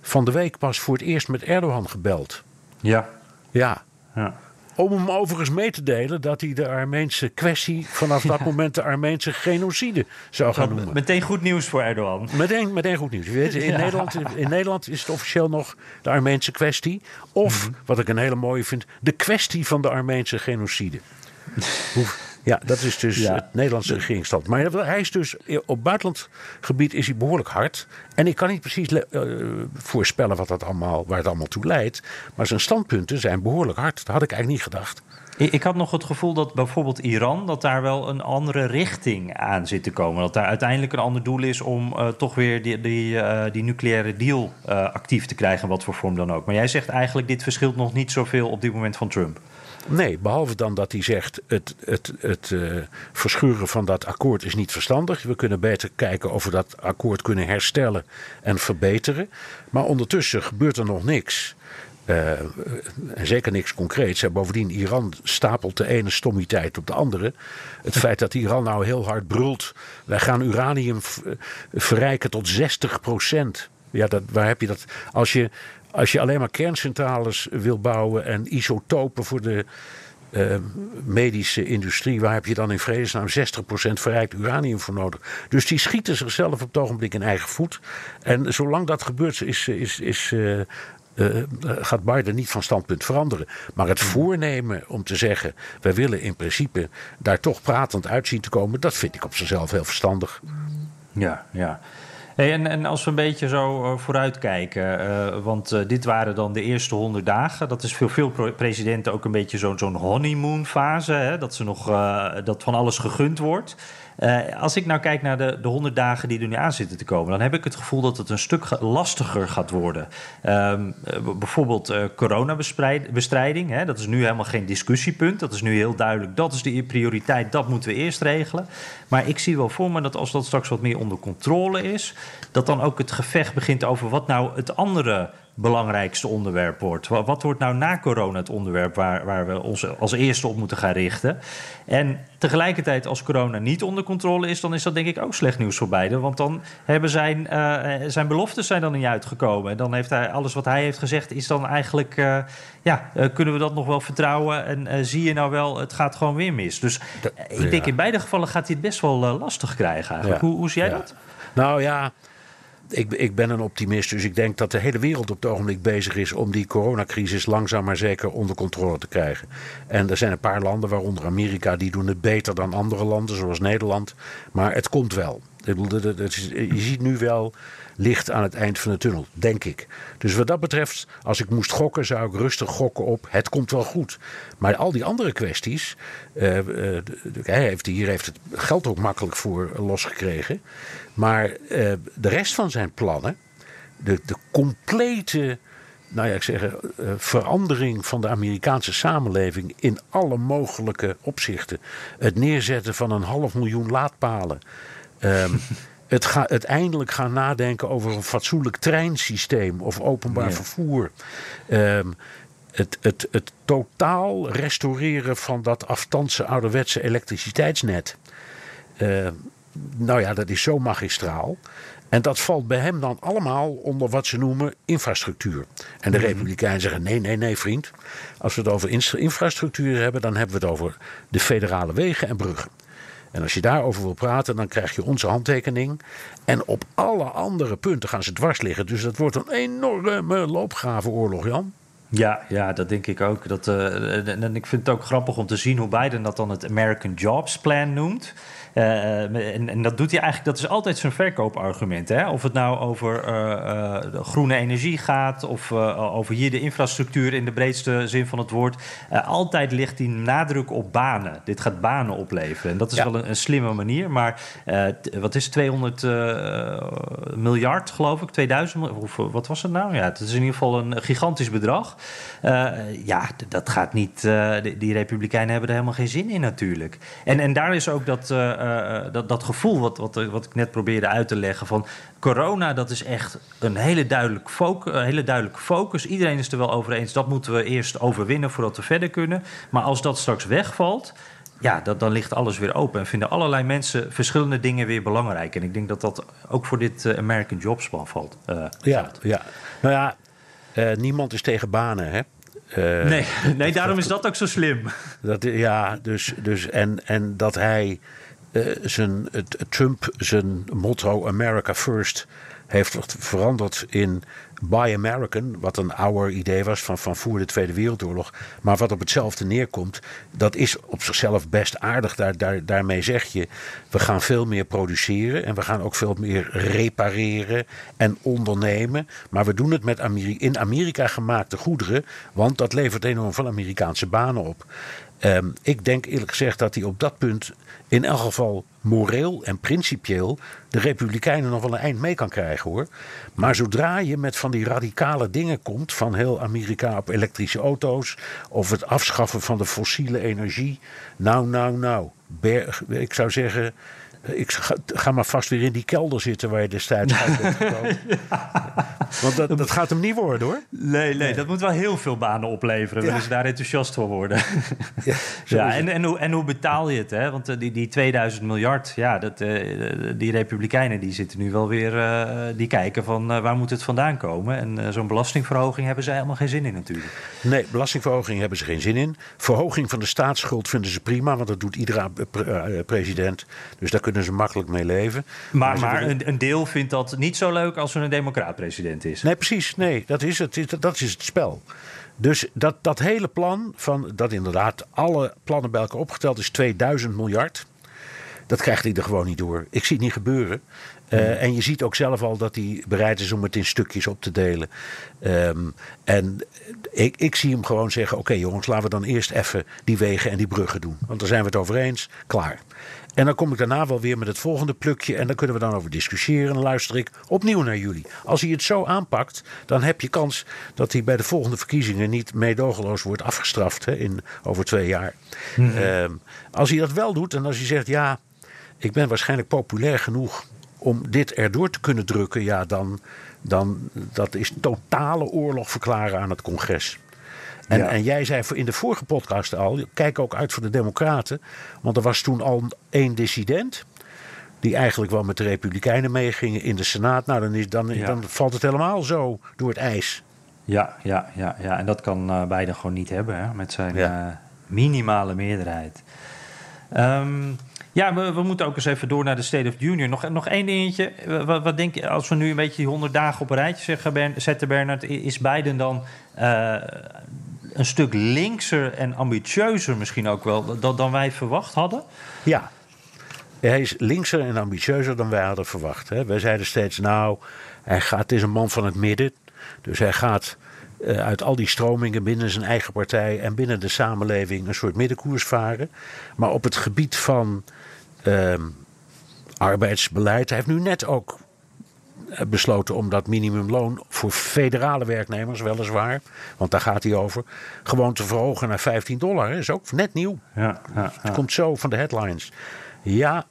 van de week pas voor het eerst met Erdogan gebeld. Ja. Ja. ja. Om hem overigens mee te delen dat hij de Armeense kwestie vanaf dat *laughs* moment de Armeense genocide zou gaan noemen. Meteen goed nieuws voor Erdogan. Meteen, meteen goed nieuws. Weet, in, Nederland, in Nederland is het officieel nog de Armeense kwestie. Of, mhm. wat ik een hele mooie vind, de kwestie van de Armeense genocide. Ja, dat is dus het Nederlandse regeringsstand. Maar hij is dus op buitenlandgebied is hij behoorlijk hard. En ik kan niet precies uh, voorspellen wat dat allemaal, waar het allemaal toe leidt. Maar zijn standpunten zijn behoorlijk hard. Dat had ik eigenlijk niet gedacht. Ik had nog het gevoel dat bijvoorbeeld Iran, dat daar wel een andere richting aan zit te komen. Dat daar uiteindelijk een ander doel is om uh, toch weer die, die, uh, die nucleaire deal actief te krijgen, wat voor vorm dan ook. Maar jij zegt eigenlijk, dit verschilt nog niet zoveel op dit moment van Trump. Nee, behalve dan dat hij zegt: het, het, het uh, verschuren van dat akkoord is niet verstandig. We kunnen beter kijken of we dat akkoord kunnen herstellen en verbeteren. Maar ondertussen gebeurt er nog niks. Uh, en zeker niks concreets. En bovendien, Iran stapelt de ene stommiteit op de andere. Het feit dat Iran nou heel hard brult. Wij gaan uranium verrijken tot 60 procent. Ja, dat, waar heb je dat? Als je, als je alleen maar kerncentrales wil bouwen en isotopen voor de uh, medische industrie, waar heb je dan in vredesnaam 60% verrijkt uranium voor nodig? Dus die schieten zichzelf op het ogenblik in eigen voet. En zolang dat gebeurt, is, is, is uh, uh, gaat Biden niet van standpunt veranderen. Maar het voornemen om te zeggen: wij willen in principe daar toch pratend uit zien te komen, dat vind ik op zichzelf heel verstandig. Ja, ja. En, en, als we een beetje zo uh, vooruitkijken, uh, want uh, dit waren dan de eerste honderd dagen. Dat is voor veel presidenten ook een beetje zo'n zo'n honeymoon fase, hè? dat ze nog dat van alles gegund wordt. Uh, als ik nou kijk naar de, de 100 dagen die er nu aan zitten te komen, dan heb ik het gevoel dat het een stuk lastiger gaat worden. Um, bijvoorbeeld uh, coronabestrijding, hè, dat is nu helemaal geen discussiepunt. Dat is nu heel duidelijk, dat is de prioriteit, dat moeten we eerst regelen. Maar ik zie wel voor me dat als dat straks wat meer onder controle is, dat dan ook het gevecht begint over wat nou het andere belangrijkste onderwerp wordt. Wat wordt nou na corona het onderwerp waar, waar we ons als eerste op moeten gaan richten? En tegelijkertijd, als corona niet onder controle is, dan is dat denk ik ook slecht nieuws voor beiden. Want dan hebben zijn, uh, zijn beloftes zijn dan niet uitgekomen. En dan heeft hij alles wat hij heeft gezegd, is dan eigenlijk, uh, ja, uh, kunnen we dat nog wel vertrouwen? En zie je nou wel, het gaat gewoon weer mis. Dus ik denk in beide gevallen gaat hij het best wel lastig krijgen eigenlijk. Ja. Hoe, hoe zie jij ja. dat? Nou ja ik, ik, ben een optimist, dus ik denk dat de hele wereld op het ogenblik bezig is om die coronacrisis langzaam maar zeker onder controle te krijgen. En er zijn een paar landen, waaronder Amerika, die doen het beter dan andere landen, zoals Nederland. Maar het komt wel. Je ziet nu wel licht aan het eind van de tunnel, denk ik. Dus wat dat betreft, als ik moest gokken, zou ik rustig gokken op het komt wel goed. Maar al die andere kwesties, uh, uh, hij heeft, hier heeft het geld ook makkelijk voor losgekregen. Maar uh, de rest van zijn plannen, de, de complete nou ja, ik zeg, verandering van de Amerikaanse samenleving in alle mogelijke opzichten. Het neerzetten van een half miljoen laadpalen. Um, *laughs* het ga, uiteindelijk gaan nadenken over een fatsoenlijk treinsysteem of openbaar ja. vervoer. Um, het, het, het totaal restaureren van dat aftandse ouderwetse elektriciteitsnet. Uh, nou ja, dat is zo magistraal. En dat valt bij hem dan allemaal onder wat ze noemen infrastructuur. En de Republikeinen zeggen: nee, nee, nee, vriend. Als we het over infrastructuur hebben, dan hebben we het over de federale wegen en bruggen. En als je daarover wil praten, dan krijg je onze handtekening. En op alle andere punten gaan ze dwars liggen. Dus dat wordt een enorme loopgravenoorlog, Jan. Ja, ja, dat denk ik ook. Dat, uh, en ik vind het ook grappig om te zien hoe Biden dat dan het American Jobs Plan noemt. Uh, en, en, dat doet hij eigenlijk, dat is altijd zijn verkoopargument. Hè? Of het nou over uh, uh, groene energie gaat, of over hier de infrastructuur in de breedste zin van het woord. altijd ligt die nadruk op banen. Dit gaat banen opleveren. En dat is ja. wel een, een, slimme manier. Maar wat is 200 miljard, geloof ik? 2000, of wat was het nou? Ja, het is in ieder geval een gigantisch bedrag. ja, dat gaat niet. Die, die, Republikeinen hebben er helemaal geen zin in, natuurlijk. En, en daar is ook dat uh, dat, dat gevoel wat, wat, wat ik net probeerde uit te leggen van corona, dat is echt een hele, duidelijk focus, een hele duidelijke focus. Iedereen is er wel over eens, dat moeten we eerst overwinnen voordat we verder kunnen. Maar als dat straks wegvalt, ja, dat, dan ligt alles weer open en vinden allerlei mensen verschillende dingen weer belangrijk. En ik denk dat dat ook voor dit American Jobs Plan valt. Uh, ja, ja, nou ja, uh, niemand is tegen banen, hè? Uh, nee, *laughs* nee, daarom is dat ook zo slim. Dat, ja, dus, dus en, en dat hij zijn, het, Trump zijn motto America First heeft veranderd in Buy American, wat een ouder idee was van, van voor de Tweede Wereldoorlog. Maar wat op hetzelfde neerkomt, dat is op zichzelf best aardig. Daar, daar, daarmee zeg je, we gaan veel meer produceren en we gaan ook veel meer repareren en ondernemen. Maar we doen het met in Amerika gemaakte goederen, want dat levert enorm veel Amerikaanse banen op. Um, ik denk eerlijk gezegd dat hij op dat punt in elk geval moreel en principieel de Republikeinen nog wel een eind mee kan krijgen hoor. Maar zodra je met van die radicale dingen komt, van heel Amerika op elektrische auto's, of het afschaffen van de fossiele energie. Nou, nou, nou. Ik zou zeggen. Ik ga, ga maar vast weer in die kelder zitten waar je destijds uit bent *laughs* gekomen. Want dat, dat gaat hem niet worden hoor. Nee, nee, dat moet wel heel veel banen opleveren. Ja. Willen ze daar enthousiast voor worden? Ja, *laughs* en, en, hoe, en hoe betaal je het? Hè? Want eh, die, die 2000 miljard, ja, dat, eh, die Republikeinen die zitten nu wel weer... eh, die kijken van waar moet het vandaan komen? En zo'n belastingverhoging hebben zij helemaal geen zin in natuurlijk. Nee, belastingverhoging hebben ze geen zin in. Verhoging van de staatsschuld vinden ze prima, want dat doet iedere pre- president. Dus daar kunnen ze makkelijk mee leven. Maar, maar een, een deel vindt dat niet zo leuk als er een democraat president is. Nee, precies. Nee, dat is het, dat is het spel. Dus dat, dat hele plan, van, dat inderdaad alle plannen bij elkaar opgeteld is 2000 miljard. Dat krijgt hij er gewoon niet door. Ik zie het niet gebeuren. Eh, En je ziet ook zelf al dat hij bereid is om het in stukjes op te delen. Ehm, en ik, ik zie hem gewoon zeggen: Oké jongens, laten we dan eerst even die wegen en die bruggen doen. Want daar zijn we het over eens. Klaar. En dan kom ik daarna wel weer met het volgende plukje. En dan kunnen we dan over discussiëren. En dan luister ik opnieuw naar jullie. Als hij het zo aanpakt, dan heb je kans dat hij bij de volgende verkiezingen niet meedogenloos wordt afgestraft hè, in, over twee jaar. Ehm, als hij dat wel doet en als hij zegt: Ja, ik ben waarschijnlijk populair genoeg om dit erdoor te kunnen drukken. Ja, dan, dan dat is totale oorlog verklaren aan het congres. En, Ja. en jij zei in de vorige podcast al, kijk ook uit voor de Democraten. Want er was toen al één dissident. Die eigenlijk wel met de Republikeinen meegingen in de Senaat. Nou, dan, is, dan, Ja. dan valt het helemaal zo door het ijs. Ja, ja, ja, ja. en dat kan eh Biden gewoon niet hebben hè, met zijn Ja. eh, minimale meerderheid. Ehm, ja, we, we moeten ook eens even door naar de State of the Union. Nog, nog één dingetje. Wat, wat denk je, als we nu een beetje die 100 dagen op een rijtje zeggen, Bern- zetten, Bernard, is Biden dan eh, een stuk linkser en ambitieuzer misschien ook wel dan, dan wij verwacht hadden? Ja. Hij is linkser en ambitieuzer dan wij hadden verwacht. Hè. Wij zeiden steeds, nou, hij gaat, het is een man van het midden. Dus hij gaat eh, uit al die stromingen binnen zijn eigen partij en binnen de samenleving een soort middenkoers varen. Maar op het gebied van ehm, arbeidsbeleid, hij heeft nu net ook besloten om dat minimumloon voor federale werknemers, weliswaar, want daar gaat hij over, gewoon te verhogen naar 15 dollar. Dat is ook net nieuw. Ja, ja, Het komt zo van de headlines. Ja,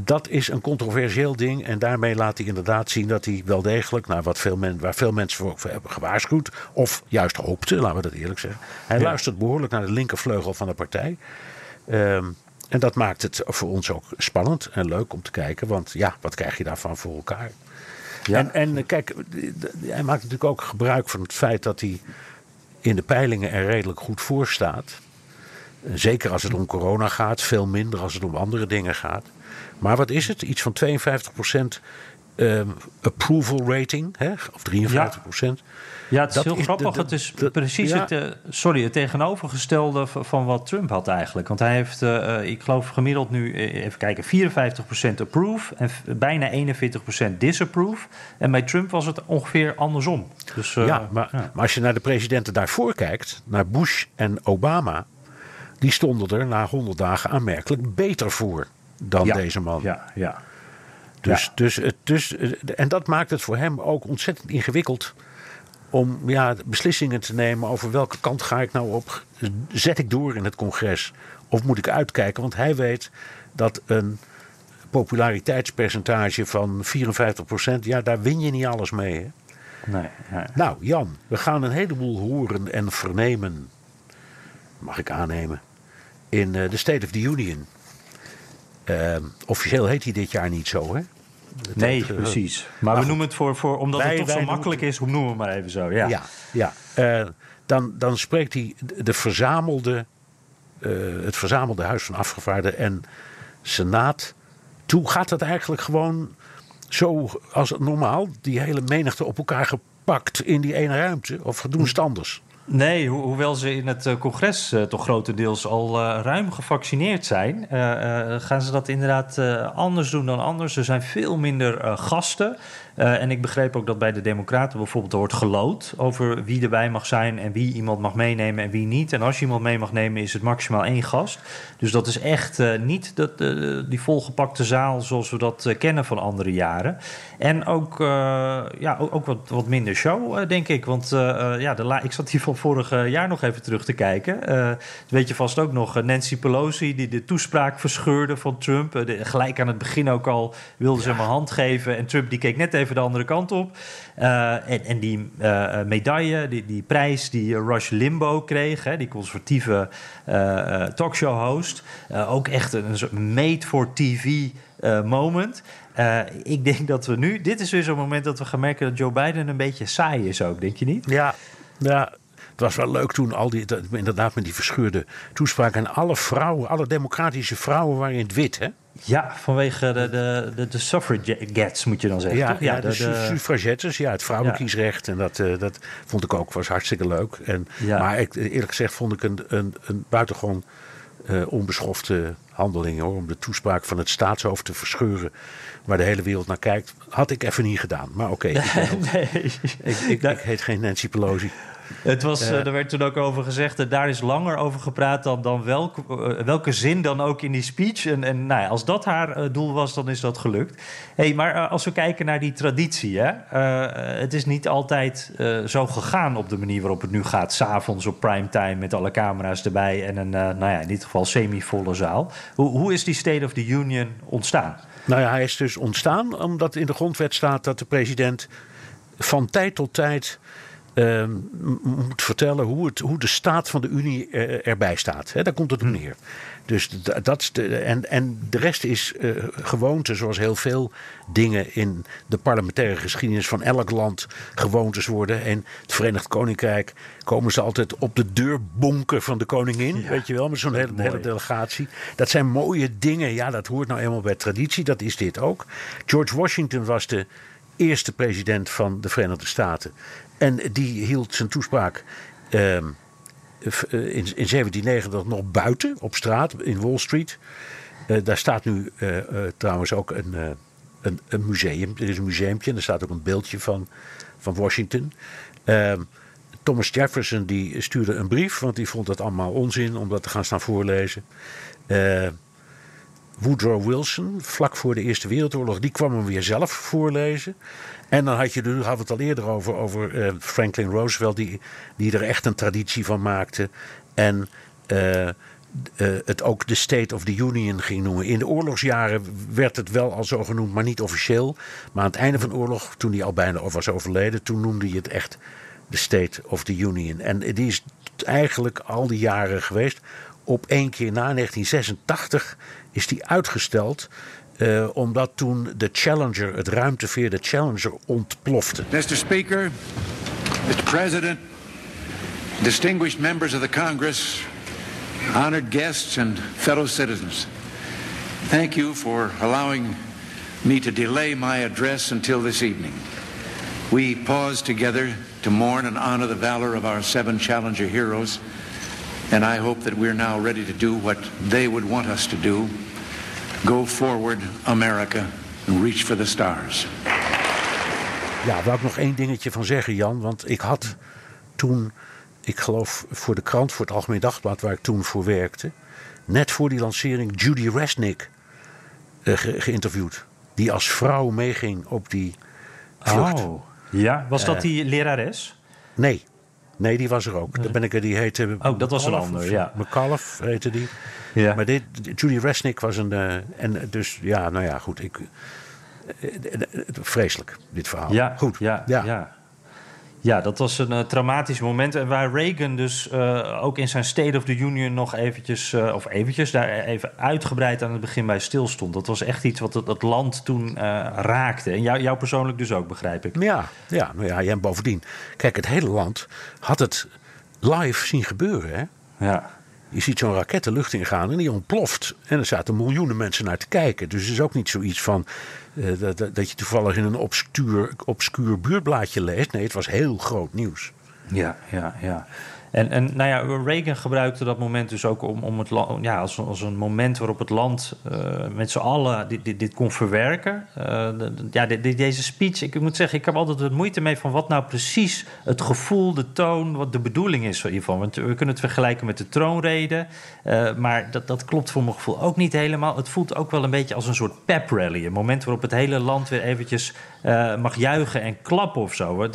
dat is een controversieel ding. En daarmee laat hij inderdaad zien dat hij wel degelijk, nou, wat veel men, waar veel mensen voor hebben gewaarschuwd, of juist hoopten, laten we dat eerlijk zeggen. Hij Ja. luistert behoorlijk naar de linkervleugel van de partij. Ehm, en dat maakt het voor ons ook spannend en leuk om te kijken. Want ja, wat krijg je daarvan voor elkaar? En, en eh, kijk, hij maakt natuurlijk ook gebruik van het feit dat hij in de peilingen er redelijk goed voor staat. Zeker als het om corona gaat, veel minder als het om andere dingen gaat. Maar wat is het? Iets van 52% ehm, approval rating, hè? of 53%. Ja, het is Dat heel is grappig. het is de- precies ja. het, eh, sorry, het tegenovergestelde van wat Trump had eigenlijk. Want hij heeft, eh, eh, ik geloof gemiddeld nu, even kijken, 54% approve en bijna 41% disapprove. En bij Trump was het ongeveer andersom. Dus, ja, maar, maar als je naar de presidenten daarvoor kijkt, naar Bush en Obama, die stonden er na 100 dagen aanmerkelijk beter voor dan ja, deze man. Ja, ja. Dus, Ja. dus, het- dus, eh, en dat maakt het voor hem ook ontzettend ingewikkeld om ja, beslissingen te nemen over welke kant ga ik nou op. Zet ik door in het congres of moet ik uitkijken? Want hij weet dat een populariteitspercentage van 54%, ja, daar win je niet alles mee. Hè? Nee, nee. Nou, Jan, we gaan een heleboel horen en vernemen, mag ik aannemen, in eh, de State of the Union. Eh, officieel heet hij dit jaar niet zo, hè? Nee, eh, precies. Maar we goed. noemen het voor, voor omdat Wij- het toch zo noemen- makkelijk is, hoe noemen we maar even zo. Ja. Ja, ja. Eh, dan, dan spreekt hij de, de verzamelde, eh, het verzamelde Huis van Afgevaarden en Senaat toe. Gaat dat eigenlijk gewoon zo als normaal, die hele menigte op elkaar gepakt in die ene ruimte? Of doen ze het anders? Nee, hoewel ze in het congres toch grotendeels al ruim gevaccineerd zijn, gaan ze dat inderdaad anders doen dan anders. Er zijn veel minder gasten. En ik begreep ook dat bij de Democraten bijvoorbeeld er wordt gelood over wie erbij mag zijn en wie iemand mag meenemen en wie niet. En als je iemand mee mag nemen, is het maximaal één gast. Dus dat is echt niet dat, die volgepakte zaal zoals we dat kennen van andere jaren. En ook, ja, ook, ook, wat, wat minder show, denk ik. Want ja, de ik zat hier van vorig jaar nog even terug te kijken. weet je vast ook nog, Nancy Pelosi die de toespraak verscheurde van Trump. De, gelijk aan het begin ook al wilde ze hem een hand geven. En Trump die keek net even de andere kant op. En, en, die medaille, die, die prijs die Rush Limbo kreeg, hè, die conservatieve uh, talkshow-host, ook echt een, een made-for-TV moment. ik denk dat we nu, dit is weer zo'n moment dat we gaan merken dat Joe Biden een beetje saai is ook, denk je niet? Ja, ja was wel leuk toen, al die, inderdaad met die verscheurde toespraak. En alle vrouwen, alle democratische vrouwen waren in het wit, hè? Ja, vanwege de, de, de, de suffragettes moet je dan zeggen. Ja, ja, de, de, suffragettes, ja, het vrouwenkiesrecht. En dat, uh, dat vond ik ook was hartstikke leuk. En, ja. Maar ik, eerlijk gezegd vond ik een, een, een buitengewoon uh, onbeschofte handeling hoor, om de toespraak van het staatshoofd te verscheuren. Waar de hele wereld naar kijkt, had ik even niet gedaan. Maar oké, *laughs* okay, nee, ik, ik, ik, ik, heet geen Nancy Pelosi. Het was, uh, er werd toen ook over gezegd, dat daar is langer over gepraat dan, dan welke, uh, welke zin dan ook in die speech. En, en nou ja, als dat haar uh, doel was, dan is dat gelukt. Hey, maar als we kijken naar die traditie, hè, het is niet altijd zo gegaan op de manier waarop het nu gaat. S'avonds op primetime met alle camera's erbij en een, nou ja, in dit geval semi-volle zaal. Hoe, hoe is die State of the Union ontstaan? Nou ja, hij is dus ontstaan omdat in de grondwet staat dat de president van tijd tot tijd uh, moet vertellen hoe, het, hoe de staat van de Unie erbij staat. daar komt het op neer. Dus dat de, en, en de rest is uh, gewoonte, zoals heel veel dingen in de parlementaire geschiedenis van elk land gewoontes worden. En het Verenigd Koninkrijk komen ze altijd op de deur bonken van de koningin, weet je wel, met zo'n hele, hele, delegatie. Dat zijn mooie dingen, ja, dat hoort nou eenmaal bij traditie, dat is dit ook. George Washington was de eerste president van de Verenigde Staten. En die hield zijn toespraak uh, in, in 1790 nog buiten, op straat, in Wall Street. Uh, daar staat nu uh, trouwens ook een, een, een, museum. Er is een museumpje en er staat ook een beeldje van, van Washington. Ehm, Thomas Jefferson die stuurde een brief, want die vond het allemaal onzin om dat te gaan staan voorlezen. Woodrow Wilson, vlak voor de Eerste Wereldoorlog, die kwam hem weer zelf voorlezen. En dan had je, daar hadden het al eerder over, over uh, Franklin Roosevelt, die, die er echt een traditie van maakte. En uh, uh, het ook de State of the Union ging noemen. In de oorlogsjaren werd het wel al zo genoemd, maar niet officieel. Maar aan het einde van de oorlog, toen hij al bijna was overleden, toen noemde hij het echt de State of the Union. En die is eigenlijk al die jaren geweest. Op één keer na 1986 is die uitgesteld. Uh, omdat toen de Challenger, het ruimteveer, de Challenger ontplofte. Mr. Speaker, Mr. President, distinguished members of the Congress, honored guests and fellow citizens. Thank you for allowing me to delay my address until this evening. We pause together to mourn and honor the valor of our seven Challenger heroes, and I hope that we're now ready to do what they would want us to do Go forward, America, and reach for the stars. Ja, wou ik nog één dingetje van zeggen, Jan. Want ik had toen, ik geloof voor de krant, voor het Algemeen Dagblad, waar ik toen voor werkte, net voor die lancering Judy Resnick uh, geïnterviewd. Die als vrouw meeging op die vlucht. Oh, ja. Was dat uh, die lerares? Nee. Nee, die was er ook. Dan ben ik er, die heette. Oh, dat was een ander, ja. McCullough heette die. Ja. Maar dit, Judy Resnick was een. Uh, en dus ja, nou ja, goed. Ik, uh, vreselijk, dit verhaal. Ja, goed. Ja, ja. ja. ja dat was een uh, traumatisch moment. En waar Reagan dus ook in zijn State of the Union nog eventjes, of eventjes, daar even uitgebreid aan het begin bij stilstond. Dat was echt iets wat het, het land toen raakte. En jou, jou persoonlijk dus ook, begrijp ik. Ja, ja, nou ja, en bovendien, kijk, het hele land had het live zien gebeuren, hè? Ja. Je ziet zo'n raket de lucht ingaan en die ontploft. En er zaten miljoenen mensen naar te kijken. Dus het is ook niet zoiets van uh, dat, dat, je toevallig in een obscuur, obscuur buurtblaadje leest. Nee, het was heel groot nieuws. Ja, ja, ja. En, en nou ja, Reagan gebruikte dat moment dus ook om, om het land, ja, als, als een moment waarop het land uh, met z'n allen dit, dit, dit, kon verwerken. Uh, de, ja, de, deze speech, ik moet zeggen, ik heb altijd wat moeite mee van wat nou precies het gevoel, de toon, wat de bedoeling is hiervan. Want we kunnen het vergelijken met de troonrede, uh, maar dat, dat klopt voor mijn gevoel ook niet helemaal. Het voelt ook wel een beetje als een soort pep rally. Een moment waarop het hele land weer eventjes mag juichen en klappen of zo.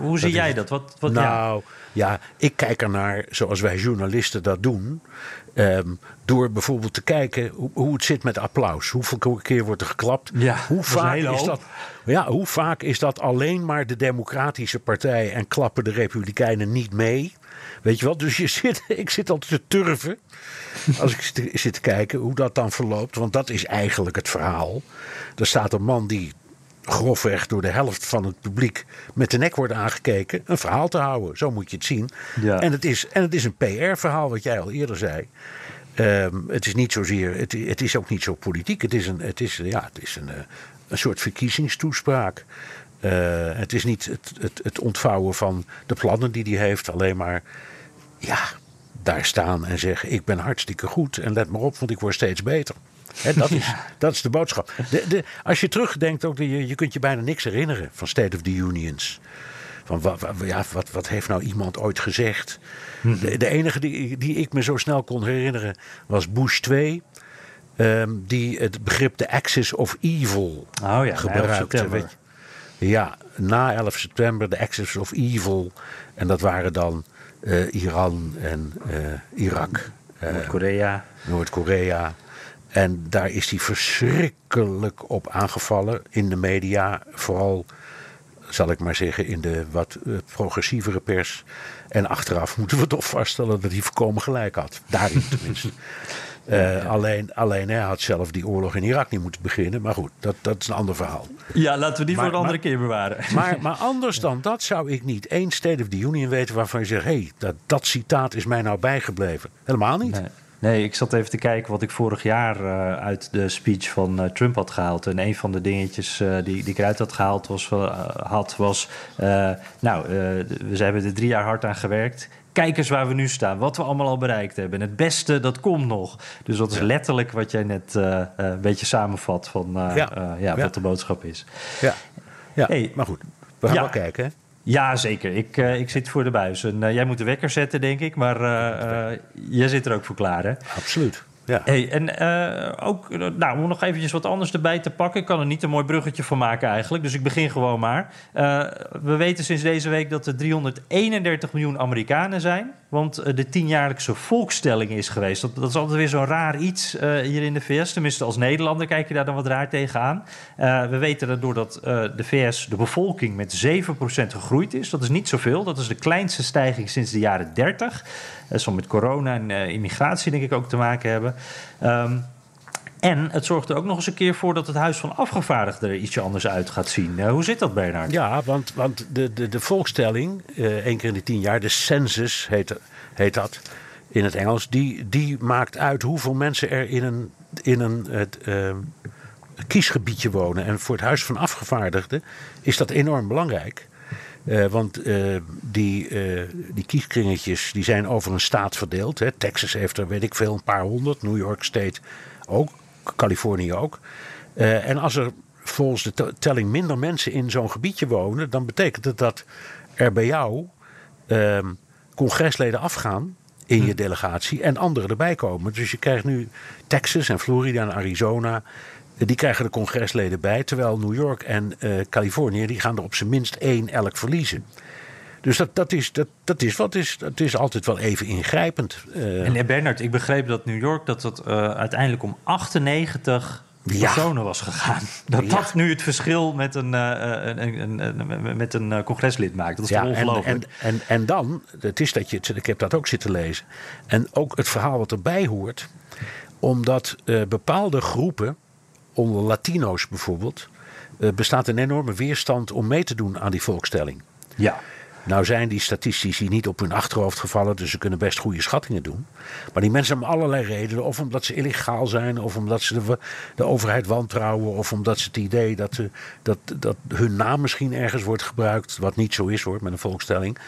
Hoe zie jij dat? Wat, wat, nou, ja. Ja, ik kijk ernaar zoals wij journalisten dat doen. Um, door bijvoorbeeld te kijken hoe, hoe, het zit met applaus. Hoeveel keer wordt er geklapt? Ja, hoe, vaak is, is dat, ja, hoe vaak is dat alleen maar de Democratische Partij en klappen de Republikeinen niet mee? Weet je wat? Dus je *laughs* zit, ik zit altijd te turven. Als ik zit te kijken hoe dat dan verloopt. Want dat is eigenlijk het verhaal. Er staat een man die grofweg door de helft van het publiek met de nek wordt aangekeken, een verhaal te houden. Zo moet je het zien. Ja. En, het is, en het is een PR-verhaal, wat jij al eerder zei. Um, het is niet zozeer, het, het, is ook niet zo politiek. Het is een, het is, ja, het is een, een soort verkiezingstoespraak. Uh, het is niet het, het, het ontvouwen van de plannen die hij heeft, alleen maar ja, daar staan en zeggen: Ik ben hartstikke goed en let maar op, want ik word steeds beter dat, *laughs* is, ja. dat is de boodschap. De, de, als je terugdenkt, ook, je, je kunt je bijna niks herinneren van State of the Unions. Van wat, ja, wat, wat heeft nou iemand ooit gezegd? Mhm. De, de, enige die, die ik me zo snel kon herinneren was Bush 2. Um, die het begrip de axis of evil oh ja, gebruikte. Weet je? Ja, na 11 september de axis of evil. En dat waren dan uh, Iran en uh, Irak. Noord-Korea. Noord-Korea. En daar is hij verschrikkelijk op aangevallen in de media. Vooral, zal ik maar zeggen, in de wat uh, progressievere pers. En achteraf *laughs* moeten we toch vaststellen dat hij voorkomen gelijk had. Daarin tenminste. *laughs* Uh, alleen, alleen hij had zelf die oorlog in Irak niet moeten beginnen. Maar goed, dat, dat is een ander verhaal. Ja, laten we die maar, voor een andere maar, keer bewaren. *laughs* Maar, maar anders dan dat zou ik niet één State of the Union weten waarvan je zegt: hé, hey, dat, dat citaat is mij nou bijgebleven. Helemaal niet. Nee. Nee, ik zat even te kijken wat ik vorig jaar uh, uit de speech van uh, Trump had gehaald. En een van de dingetjes uh, die, die ik eruit had gehaald was, had, was nou, we hebben er drie jaar hard aan gewerkt. Kijk eens waar we nu staan, wat we allemaal al bereikt hebben. En het beste, dat komt nog. Dus dat is letterlijk wat jij net een beetje samenvat van ja. ja, ja, wat de boodschap is. Ja, ja. Hey, maar goed, we gaan wel kijken. Ja, zeker. Ik, uh, ik zit voor de buis. En uh, jij moet de wekker zetten, denk ik. Maar uh, jij zit er ook voor klaar, hè? Absoluut. Ja. Hey, en ook, nou, om nog eventjes wat anders erbij te pakken. Ik kan er niet een mooi bruggetje van maken eigenlijk. Dus ik begin gewoon maar. we weten sinds deze week dat er 331 miljoen Amerikanen zijn. Want de tienjaarlijkse volkstelling is geweest. Dat, dat is altijd weer zo'n raar iets hier in de VS. Tenminste, als Nederlander kijk je daar dan wat raar tegenaan. we weten dat doordat de VS de bevolking met 7% gegroeid is. Dat is niet zoveel. Dat is de kleinste stijging sinds de jaren 30. Dat zal met corona en uh, immigratie denk ik ook te maken hebben. Um, en het zorgt er ook nog eens een keer voor dat het Huis van Afgevaardigden er ietsje anders uit gaat zien. Uh, hoe zit dat, Bernard? Ja, want, want de, de, de volkstelling, uh, één keer in de tien jaar, de census heet, heet dat in het Engels, die, die maakt uit hoeveel mensen er in een, in een het, uh, kiesgebiedje wonen. En voor het Huis van Afgevaardigden is dat enorm belangrijk. Uh, want uh, die, uh, die kieskringetjes die zijn over een staat verdeeld. Hè. Texas heeft er, weet ik veel, een paar honderd. New York State ook. Californië ook. en als er volgens de telling minder mensen in zo'n gebiedje wonen... dan betekent het dat er bij jou ehm, congresleden afgaan in je delegatie... en anderen erbij komen. Dus je krijgt nu Texas en Florida en Arizona... Die krijgen de congresleden bij, terwijl New York en uh, Californië die gaan er op zijn minst één elk verliezen. Dus dat, dat, is, dat, dat, is, wat is, dat is altijd wel even ingrijpend. Uh, en Bernard, ik begreep dat New York dat dat uh, uiteindelijk om 98 ja. personen was gegaan. *laughs* Dat ja. dat nu het verschil met een, uh, een, een, een, met een congreslid maakt. Dat is ja, ongelooflijk. En, en, en, en dan, het is dat je, ik heb dat ook zitten lezen. En ook het verhaal wat erbij hoort. Omdat bepaalde groepen onder Latino's bijvoorbeeld, uh, bestaat een enorme weerstand om mee te doen aan die volkstelling. Ja. Nou zijn die statistici niet op hun achterhoofd gevallen, dus ze kunnen best goede schattingen doen. Maar die mensen hebben allerlei redenen. Of omdat ze illegaal zijn, of omdat ze de, de overheid wantrouwen, of omdat ze het idee dat, dat, dat hun naam misschien ergens wordt gebruikt, wat niet zo is hoor, met een volkstelling.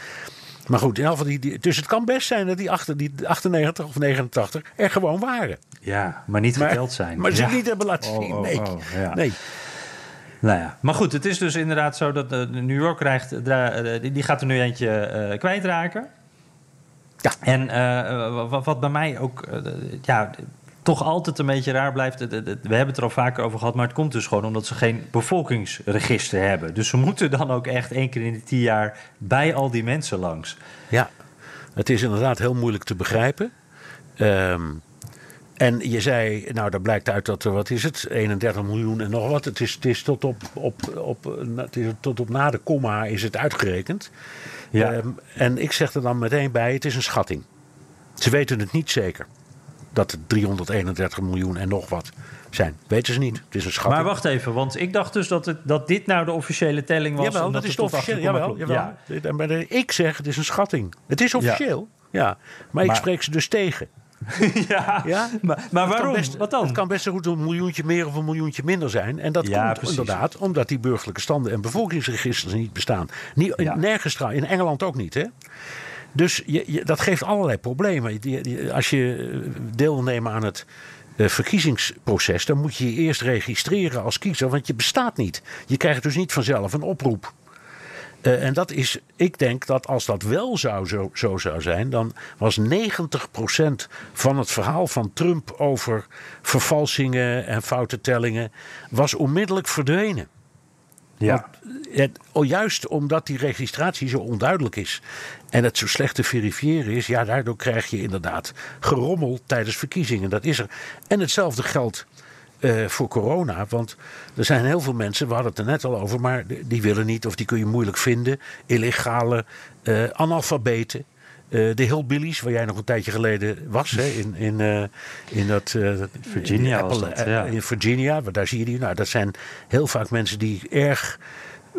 Maar goed, in die, die, dus het kan best zijn dat die, achter, die 98 of 89 er gewoon waren. Ja, maar niet geteld zijn. maar ze ja. niet hebben laten Oh, zien. oh, nee. oh, ja. nee. Nou ja, maar goed, het is dus inderdaad zo dat eh, New York krijgt, eh, die- die gaat er nu eentje eh, kwijtraken. Ja. En eh, wat, bij mij ook eh, ja, toch altijd een beetje raar blijft, we hebben het er al vaker over gehad, maar het komt dus gewoon omdat ze geen bevolkingsregister hebben. Dus ze moeten dan ook echt één keer in de tien jaar bij al die mensen langs. Ja, het is inderdaad heel moeilijk te begrijpen. Ehm, en je zei, nou, daar blijkt uit dat er, wat is het, 31 miljoen en nog wat. Het is, het is, tot, op, op, op, het is tot op na de komma is het uitgerekend. Ja. Ehm, en ik zeg er dan meteen bij, het is een schatting. Ze weten het niet zeker. Dat het 331 miljoen en nog wat zijn. Weten ze niet. Het is een schatting. Maar wacht even, want ik dacht dus dat, het, dat dit nou de officiële telling was. Jawel, dat is de officiële. 8,0 Jawel. Ja. Ik zeg, het is een schatting. Het is officieel. Ja. Maar ik spreek ze dus tegen. *laughs* ja. Ja? Maar, maar waarom? best- Wat dan? Het kan best zo goed een miljoentje meer of een miljoentje minder zijn. En dat Ja, komt precies. inderdaad omdat die burgerlijke standen en bevolkingsregisters niet bestaan. Niet, Ja. Nergens in Engeland ook niet. Hè? Dus je, dat geeft allerlei problemen. Als je eh, deelneemt aan het eh, verkiezingsproces, dan moet je je eerst registreren als kiezer, want je bestaat niet. Je krijgt dus niet vanzelf een oproep. Eh, en dat is, ik denk dat als dat wel zou, zo, zo zou zijn, dan was 90% van het verhaal van Trump over vervalsingen en foute tellingen, was onmiddellijk verdwenen. Ja. Het, oh, juist omdat die registratie zo onduidelijk is en het zo slecht te verifiëren is, ja, daardoor krijg je inderdaad gerommel tijdens verkiezingen. Dat is er. En hetzelfde geldt eh, voor corona, want er zijn heel veel mensen, we hadden het er net al over, maar die willen niet of die kun je moeilijk vinden. Illegale eh, analfabeten. Eh, de hillbillies, waar jij nog een tijdje geleden was, hè, in, in, eh, in dat... eh, Virginia in Apple- dat, ja. In Virginia, waar daar zie je die. Nou, dat zijn heel vaak mensen die erg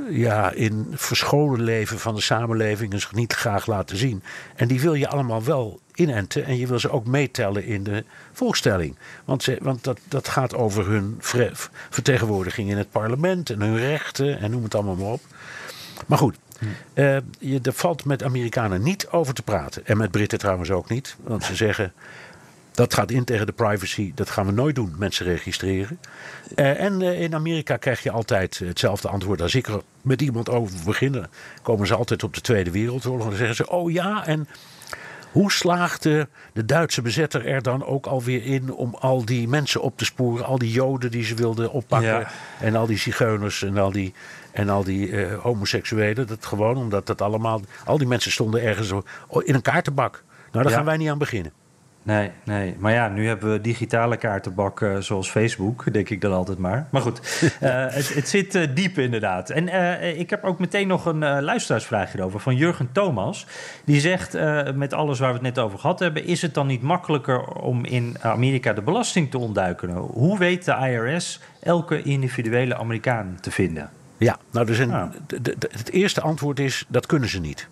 ja, in verscholen leven van de samenleving en zich niet graag laten zien. En die wil je allemaal wel inenten en je wil ze ook meetellen in de volkstelling. Want, ze, want dat, dat gaat over hun vertegenwoordiging in het parlement en hun rechten en noem het allemaal maar op. Maar goed, eh, je, er valt met Amerikanen niet over te praten. En met Britten trouwens ook niet. Want ze zeggen, dat gaat in tegen de privacy. Dat gaan we nooit doen, mensen registreren. Eh, en eh, in Amerika krijg je altijd hetzelfde antwoord. Als ik er met iemand over begin, dan komen ze altijd op de Tweede Wereldoorlog. En dan zeggen ze, oh ja, en hoe slaagde de Duitse bezetter er dan ook alweer in om al die mensen op te sporen? Al die Joden die ze wilden oppakken. Ja. En al die zigeuners en al die, en al die eh, homoseksuelen. Dat gewoon omdat dat allemaal. Al die mensen stonden ergens in een kaartenbak. Nou, daar Ja. gaan wij niet aan beginnen. Nee, nee. Maar ja, nu hebben we digitale kaartenbak eh, zoals Facebook, denk ik dan altijd maar. Maar goed, *laughs* eh, het, het zit diep inderdaad. En ik heb ook meteen nog een luisteraarsvraag hierover van Jurgen Thomas. Die zegt, met alles waar we het net over gehad hebben... is het dan niet makkelijker om in Amerika de belasting te ontduiken? Hoe weet de IRS elke individuele Amerikaan te vinden? Ja, nou, er zijn, Ja. de- het eerste antwoord is dat kunnen ze niet.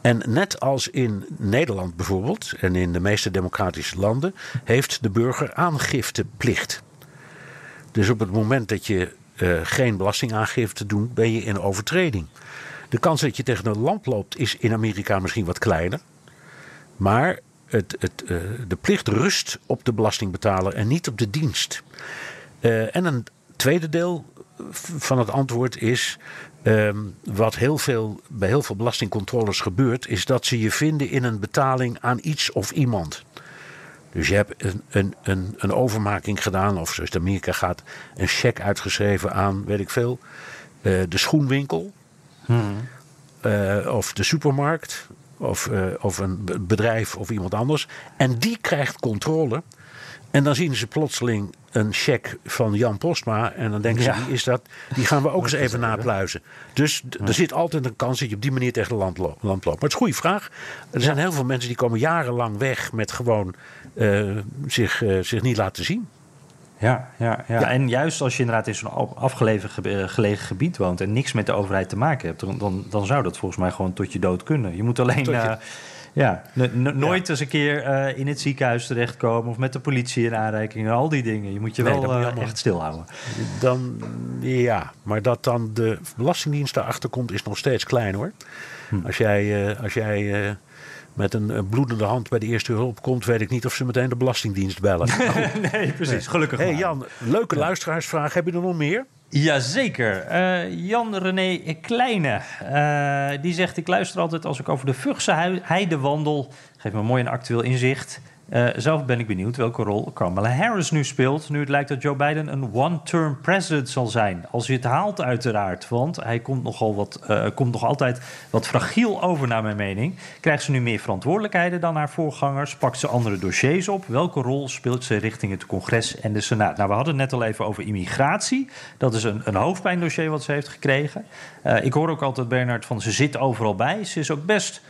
En net als in Nederland bijvoorbeeld, en in de meeste democratische landen, heeft de burger aangifteplicht. Dus op het moment dat je eh, geen belastingaangifte doet, ben je in overtreding. De kans dat je tegen een lamp loopt is in Amerika misschien wat kleiner. Maar het, het, eh, de plicht rust op de belastingbetaler en niet op de dienst. Eh, en een tweede deel van het antwoord is. ehm, wat heel veel, bij heel veel belastingcontroles gebeurt, is dat ze je vinden in een betaling aan iets of iemand. Dus je hebt een, een, een, een overmaking gedaan, of zoals het Amerika gaat, een cheque uitgeschreven aan, weet ik veel, eh, de schoenwinkel, eh, of de supermarkt, of, eh, of een be- bedrijf of iemand anders. En die krijgt controle. En dan zien ze plotseling een cheque van Jan Postma. En dan denken Ja. ze, wie is dat? Die gaan we ook eens *laughs* even napluizen. Dus er zit altijd een kans dat je op die manier tegen land, lo- land loopt. Maar het is een goede vraag. Er zijn heel veel mensen die komen jarenlang weg met gewoon eh, zich, eh, zich niet laten zien. Ja, ja, ja. Ja. en juist als je inderdaad in zo'n af- afgelegen ge- eh, gelegen gebied woont en niks met de overheid te maken hebt, dan, dan, dan zou dat volgens mij gewoon tot je dood kunnen. Je moet alleen Tot eh, Ja, nooit eens een keer uh, in het ziekenhuis terechtkomen of met de politie in aanreiking en al die dingen. Je moet je wel uh, echt stilhouden. Dan, ja, maar dat dan de Belastingdienst daarachter komt is nog steeds klein hoor. Hm. Als jij, uh, als jij met een, bloedende hand bij de eerste hulp komt, weet ik niet of ze meteen de Belastingdienst bellen. *laughs* nee, precies. Gelukkig. Hey Jan, leuke luisteraarsvraag. Heb je er nog meer? Jazeker. Uh, Jan-René Kleine. Uh, die zegt: Ik luister altijd als ik over de Vugse heide wandel. Geef me mooi een actueel inzicht. Uh, zelf ben ik benieuwd welke rol Kamala Harris nu speelt. Nu het lijkt dat Joe Biden een one-term president zal zijn. Als hij het haalt, uiteraard. Want hij komt, nogal wat, uh, komt nog altijd wat fragiel over, naar mijn mening. Krijgt ze nu meer verantwoordelijkheden dan haar voorgangers? Pakt ze andere dossiers op? Welke rol speelt ze richting het congres en de Senaat? Nou, we hadden het net al even over immigratie. Dat is een, een hoofdpijndossier wat ze heeft gekregen. Uh, ik hoor ook altijd, Bernard, van ze zit overal bij. Ze is ook best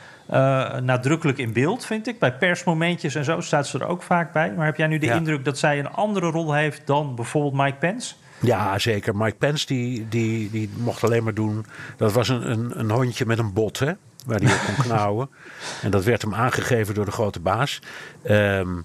nadrukkelijk in beeld, vind ik. Bij persmomentjes en zo staat ze er ook vaak bij. Maar heb jij nu de indruk dat zij een andere rol heeft dan bijvoorbeeld Mike Pence? Ja, zeker. Mike Pence die, die, die mocht alleen maar doen. Dat was een, een, een hondje met een bot, hè? Waar hij op kon *laughs* knauwen. en dat werd hem aangegeven door de grote baas. Um,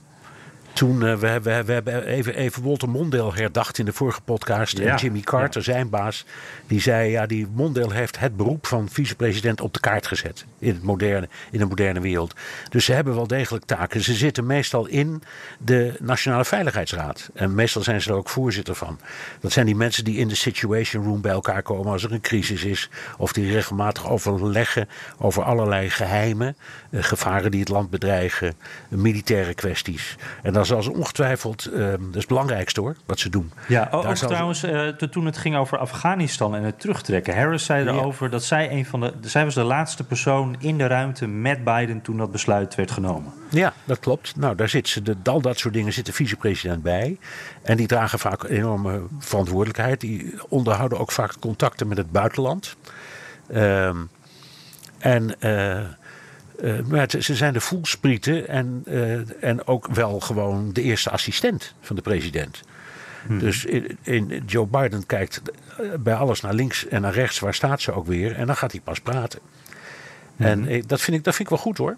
toen, uh, we, we, we, hebben even, even Walter Mondale herdacht in de vorige podcast. en Jimmy Carter, zijn baas, die zei... ja, die Mondale heeft het beroep van vicepresident op de kaart gezet. In, het moderne, in de moderne wereld. Dus ze hebben wel degelijk taken. Ze zitten meestal in de Nationale Veiligheidsraad. En meestal zijn ze er ook voorzitter van. Dat zijn die mensen die in de Situation Room bij elkaar komen... als er een crisis is. Of die regelmatig overleggen over allerlei geheimen... Eh, gevaren die het land bedreigen, militaire kwesties. En dat is ongetwijfeld uh, dat is het belangrijkste hoor, wat ze doen. Ja, ook trouwens, uh, toen het ging over Afghanistan en het terugtrekken. Harris zei erover dat zij een van de. Zij was de laatste persoon in de ruimte met Biden toen dat besluit werd genomen. Ja, dat klopt. Nou, daar zit ze, de, al dat soort dingen zit de vicepresident bij. En die dragen vaak enorme verantwoordelijkheid. Die onderhouden ook vaak contacten met het buitenland. Uh, en. Uh, uh, maar ze zijn de voelsprieten en, uh, en ook wel gewoon de eerste assistent van de president. Hmm. Dus in, in, Joe Biden kijkt eh, bij alles naar links en naar rechts, waar staat ze ook weer, en dan gaat hij pas praten. Hmm. En dat, vind ik, dat vind ik wel goed hoor.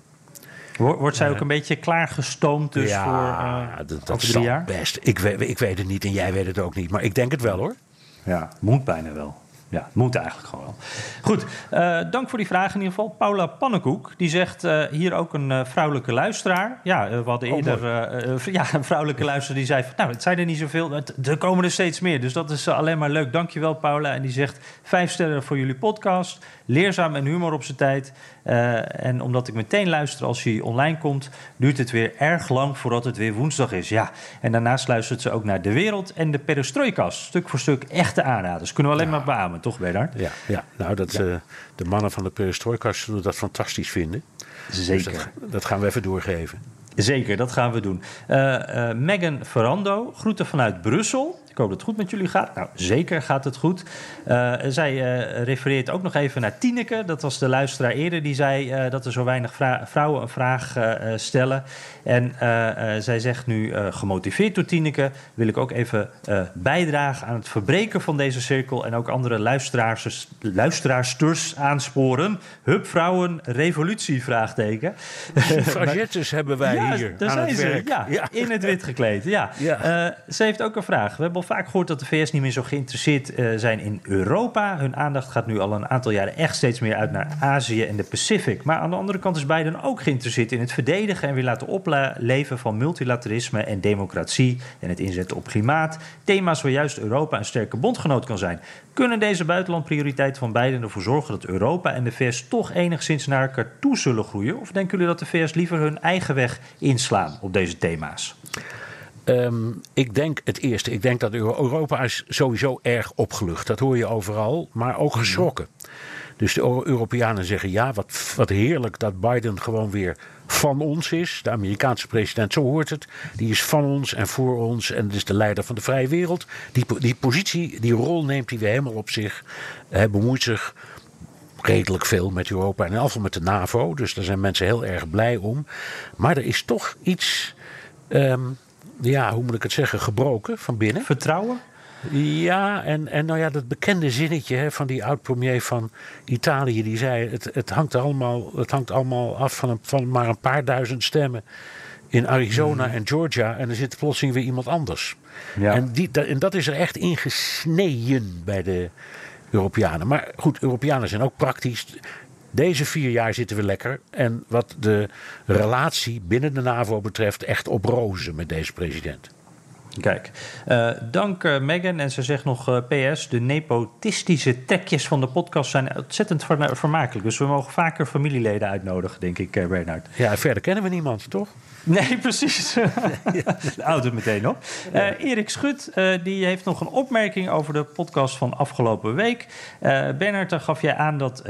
Wordt zij ook een beetje klaargestoomd dus ja, voor uh, dat, dat drie jaar? best. Ik weet, ik weet het niet en jij weet het ook niet, maar ik denk het wel hoor. Ja, moet bijna wel. Ja, moet eigenlijk gewoon wel. Goed, uh, dank voor die vraag in ieder geval. Paula Pannenkoek, die zegt uh, hier ook een uh, vrouwelijke luisteraar. Ja, we hadden oh, eerder ja, een vrouwelijke luisteraar die zei... Van, nou, het zijn er niet zoveel, er komen er steeds meer. Dus dat is alleen maar leuk. Dankjewel Paula. En die zegt vijf sterren voor jullie podcast. Leerzaam en humor op zijn tijd. En omdat ik meteen luister als hij online komt, duurt het weer erg lang voordat het weer woensdag is. Ja, en daarnaast luistert ze ook naar De Wereld en de Perestroikast. Stuk voor stuk echte aanraders. Kunnen we alleen maar beamen, toch, Bernard? Ja, ja. nou, dat, ja. Uh, de mannen van de Perestroikast zullen dat fantastisch vinden. Zeker. Dus dat, dat gaan we even doorgeven. Zeker, dat gaan we doen. Uh, uh, Megan Ferrando, groeten vanuit Brussel. Ik hoop dat het goed met jullie gaat. Nou, zeker gaat het goed. Uh, zij uh, refereert ook nog even naar Tineke. Dat was de luisteraar eerder. Die zei uh, dat er zo weinig vrouwen een vraag stellen. En zij zegt nu, gemotiveerd door Tineke... wil ik ook even bijdragen aan het verbreken van deze cirkel... en ook andere luisteraars, luisteraarsters aansporen. Hup vrouwen, revolutie, vraagteken. *laughs* Hebben wij ja, hier daar aan zijn het ze, ja, in het wit gekleed. Ja. ja. ze heeft ook een vraag. We hebben vaak gehoord dat de VS niet meer zo geïnteresseerd uh, zijn in Europa. Hun aandacht gaat nu al een aantal jaren echt steeds meer uit naar Azië en de Pacific. Maar aan de andere kant is Biden ook geïnteresseerd in het verdedigen en weer laten opleven van multilaterisme en democratie en het inzetten op klimaat. Thema's waar juist Europa een sterke bondgenoot kan zijn. Kunnen deze buitenlandprioriteiten van Biden ervoor zorgen dat Europa en de VS toch enigszins naar elkaar toe zullen groeien? Of denken jullie dat de VS liever hun eigen weg inslaan op deze thema's? Um, ik denk het eerste. Ik denk dat Europa is sowieso erg opgelucht. Dat hoor je overal, maar ook geschrokken. Dus de Europeanen zeggen ja, wat, wat heerlijk dat Biden gewoon weer van ons is. De Amerikaanse president, zo hoort het. Die is van ons en voor ons en is de leider van de vrije wereld. Die, die positie, die rol neemt hij weer helemaal op zich. Hij bemoeit zich redelijk veel met Europa en in geval met de NAVO. Dus daar zijn mensen heel erg blij om. Maar er is toch iets. Um, ja, hoe moet ik het zeggen, gebroken van binnen. Vertrouwen? Ja, en, en nou ja, dat bekende zinnetje hè, van die oud-premier van Italië, die zei: het, het, hangt allemaal, het hangt allemaal af van, een, van maar een paar duizend stemmen in Arizona en Georgia. En er zit plotseling weer iemand anders. Ja. En, die, dat, en dat is er echt ingesneden bij de Europeanen. Maar goed, Europeanen zijn ook praktisch. Deze vier jaar zitten we lekker. En wat de relatie binnen de NAVO betreft, echt op rozen met deze president. Kijk, eh, dank eh, Megan. En ze zegt nog eh, PS, de nepotistische trekjes van de podcast zijn ontzettend ver- vermakelijk. Dus we mogen vaker familieleden uitnodigen, denk ik, Bernard. Ja, verder kennen we niemand, toch? Nee, *laughs* precies. *laughs* Houd het meteen op. Eh, Erik Schut eh, die heeft nog een opmerking over de podcast van afgelopen week. Eh Bernard, daar gaf jij aan dat,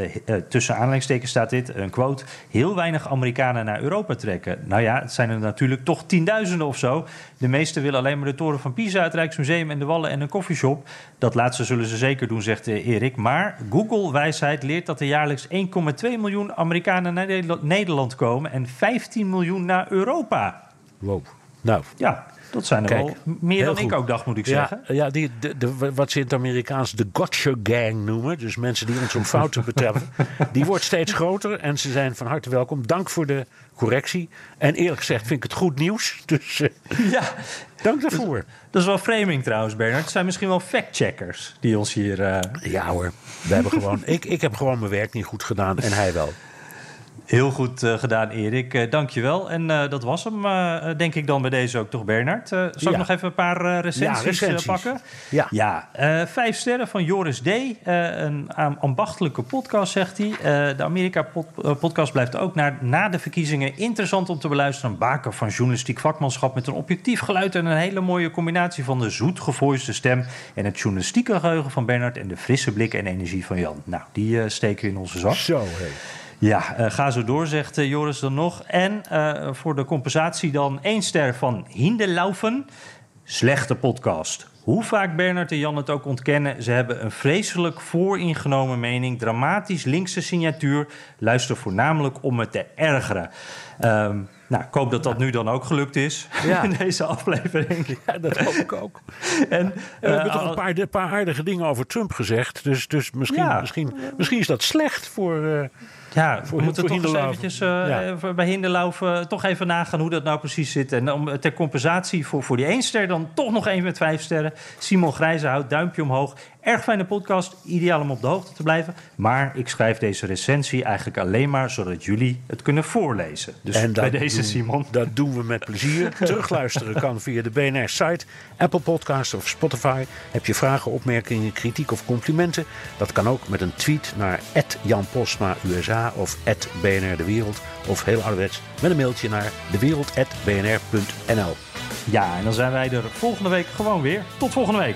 tussen aanhalingstekens staat dit, een quote... heel weinig Amerikanen naar Europa trekken. Nou ja, het zijn er natuurlijk toch tienduizenden of zo. De meesten willen alleen maar de toren van Pisa, het Rijksmuseum en de Wallen en een koffieshop. Dat laatste zullen ze zeker doen, zegt eh, Erik. Maar Google-wijsheid leert dat er jaarlijks 1,2 miljoen Amerikanen naar Nederland- Nederland komen... en 15 miljoen naar Europa. Wow. Nou, Ja, dat zijn er Kijk, wel meer dan goed. ik ook dacht, moet ik zeggen. ja die, de, de, wat ze in het Amerikaans de gotcha gang noemen. Dus mensen die ons op fouten *laughs* betreffen. Die wordt steeds groter en ze zijn van harte welkom. Dank voor de correctie. En eerlijk gezegd vind ik het goed nieuws. Dus eh, Ja, dank daarvoor. dat is wel framing trouwens, Bernard. Het zijn misschien wel fact-checkers die ons hier... eh, Ja hoor, we hebben gewoon, ik, ik heb gewoon mijn werk niet goed gedaan en hij wel. Heel goed eh, gedaan, Erik. Eh Dank je wel. En eh, dat was hem, denk ik dan bij deze ook toch, Bernard. Zal Ja. ik nog even een paar recensies, Ja, recensies. pakken? Ja. Ja, vijf sterren van Joris D. Een am- ambachtelijke podcast, zegt hij. De Amerika-podcast blijft ook na, na de verkiezingen interessant om te beluisteren. Een baken van journalistiek vakmanschap met een objectief geluid... en een hele mooie combinatie van de zoetgevoiste stem... en het journalistieke geheugen van Bernard... en de frisse blik en energie van Jan. Nou, die steken we in onze zak. Zo hé. Ja, eh, ga zo door, zegt eh, Joris dan nog. En eh, voor de compensatie dan één ster van Hindelaufen. Slechte podcast. Hoe vaak Bernard en Jan het ook ontkennen, ze hebben een vreselijk vooringenomen mening, dramatisch linkse signatuur. Luister voornamelijk om het te ergeren. Ehm, nou, ik hoop dat dat nu dan ook gelukt is Ja. *laughs* in deze aflevering. Ja, dat hoop ik ook. *laughs* En, we hebben toch een paar, een paar aardige dingen over Trump gezegd. Dus, dus misschien, Ja. misschien, misschien is dat slecht voor... Ja, Voor- we moeten voor toch eens eventjes eh, Ja. even bij Hinderlaufen eh, toch even nagaan hoe dat nou precies zit. En om, ter compensatie voor, voor die één ster dan toch nog één met vijf sterren. Simon Grijzenhout, duimpje omhoog. Erg fijne podcast, ideaal om op de hoogte te blijven. Maar ik schrijf deze recensie eigenlijk alleen maar zodat jullie het kunnen voorlezen. Dus En bij deze doen- Simon. Dat doen we met plezier. *laughs* Terugluisteren kan via de BNR-site, Apple Podcasts of Spotify. Heb je vragen, opmerkingen, kritiek of complimenten? Dat kan ook met een tweet naar Jan Posma USA of BNR De Wereld. Of heel ouderwets met een mailtje naar dewereld.bnr.nl. Ja, en dan zijn wij er volgende week gewoon weer. Tot volgende week.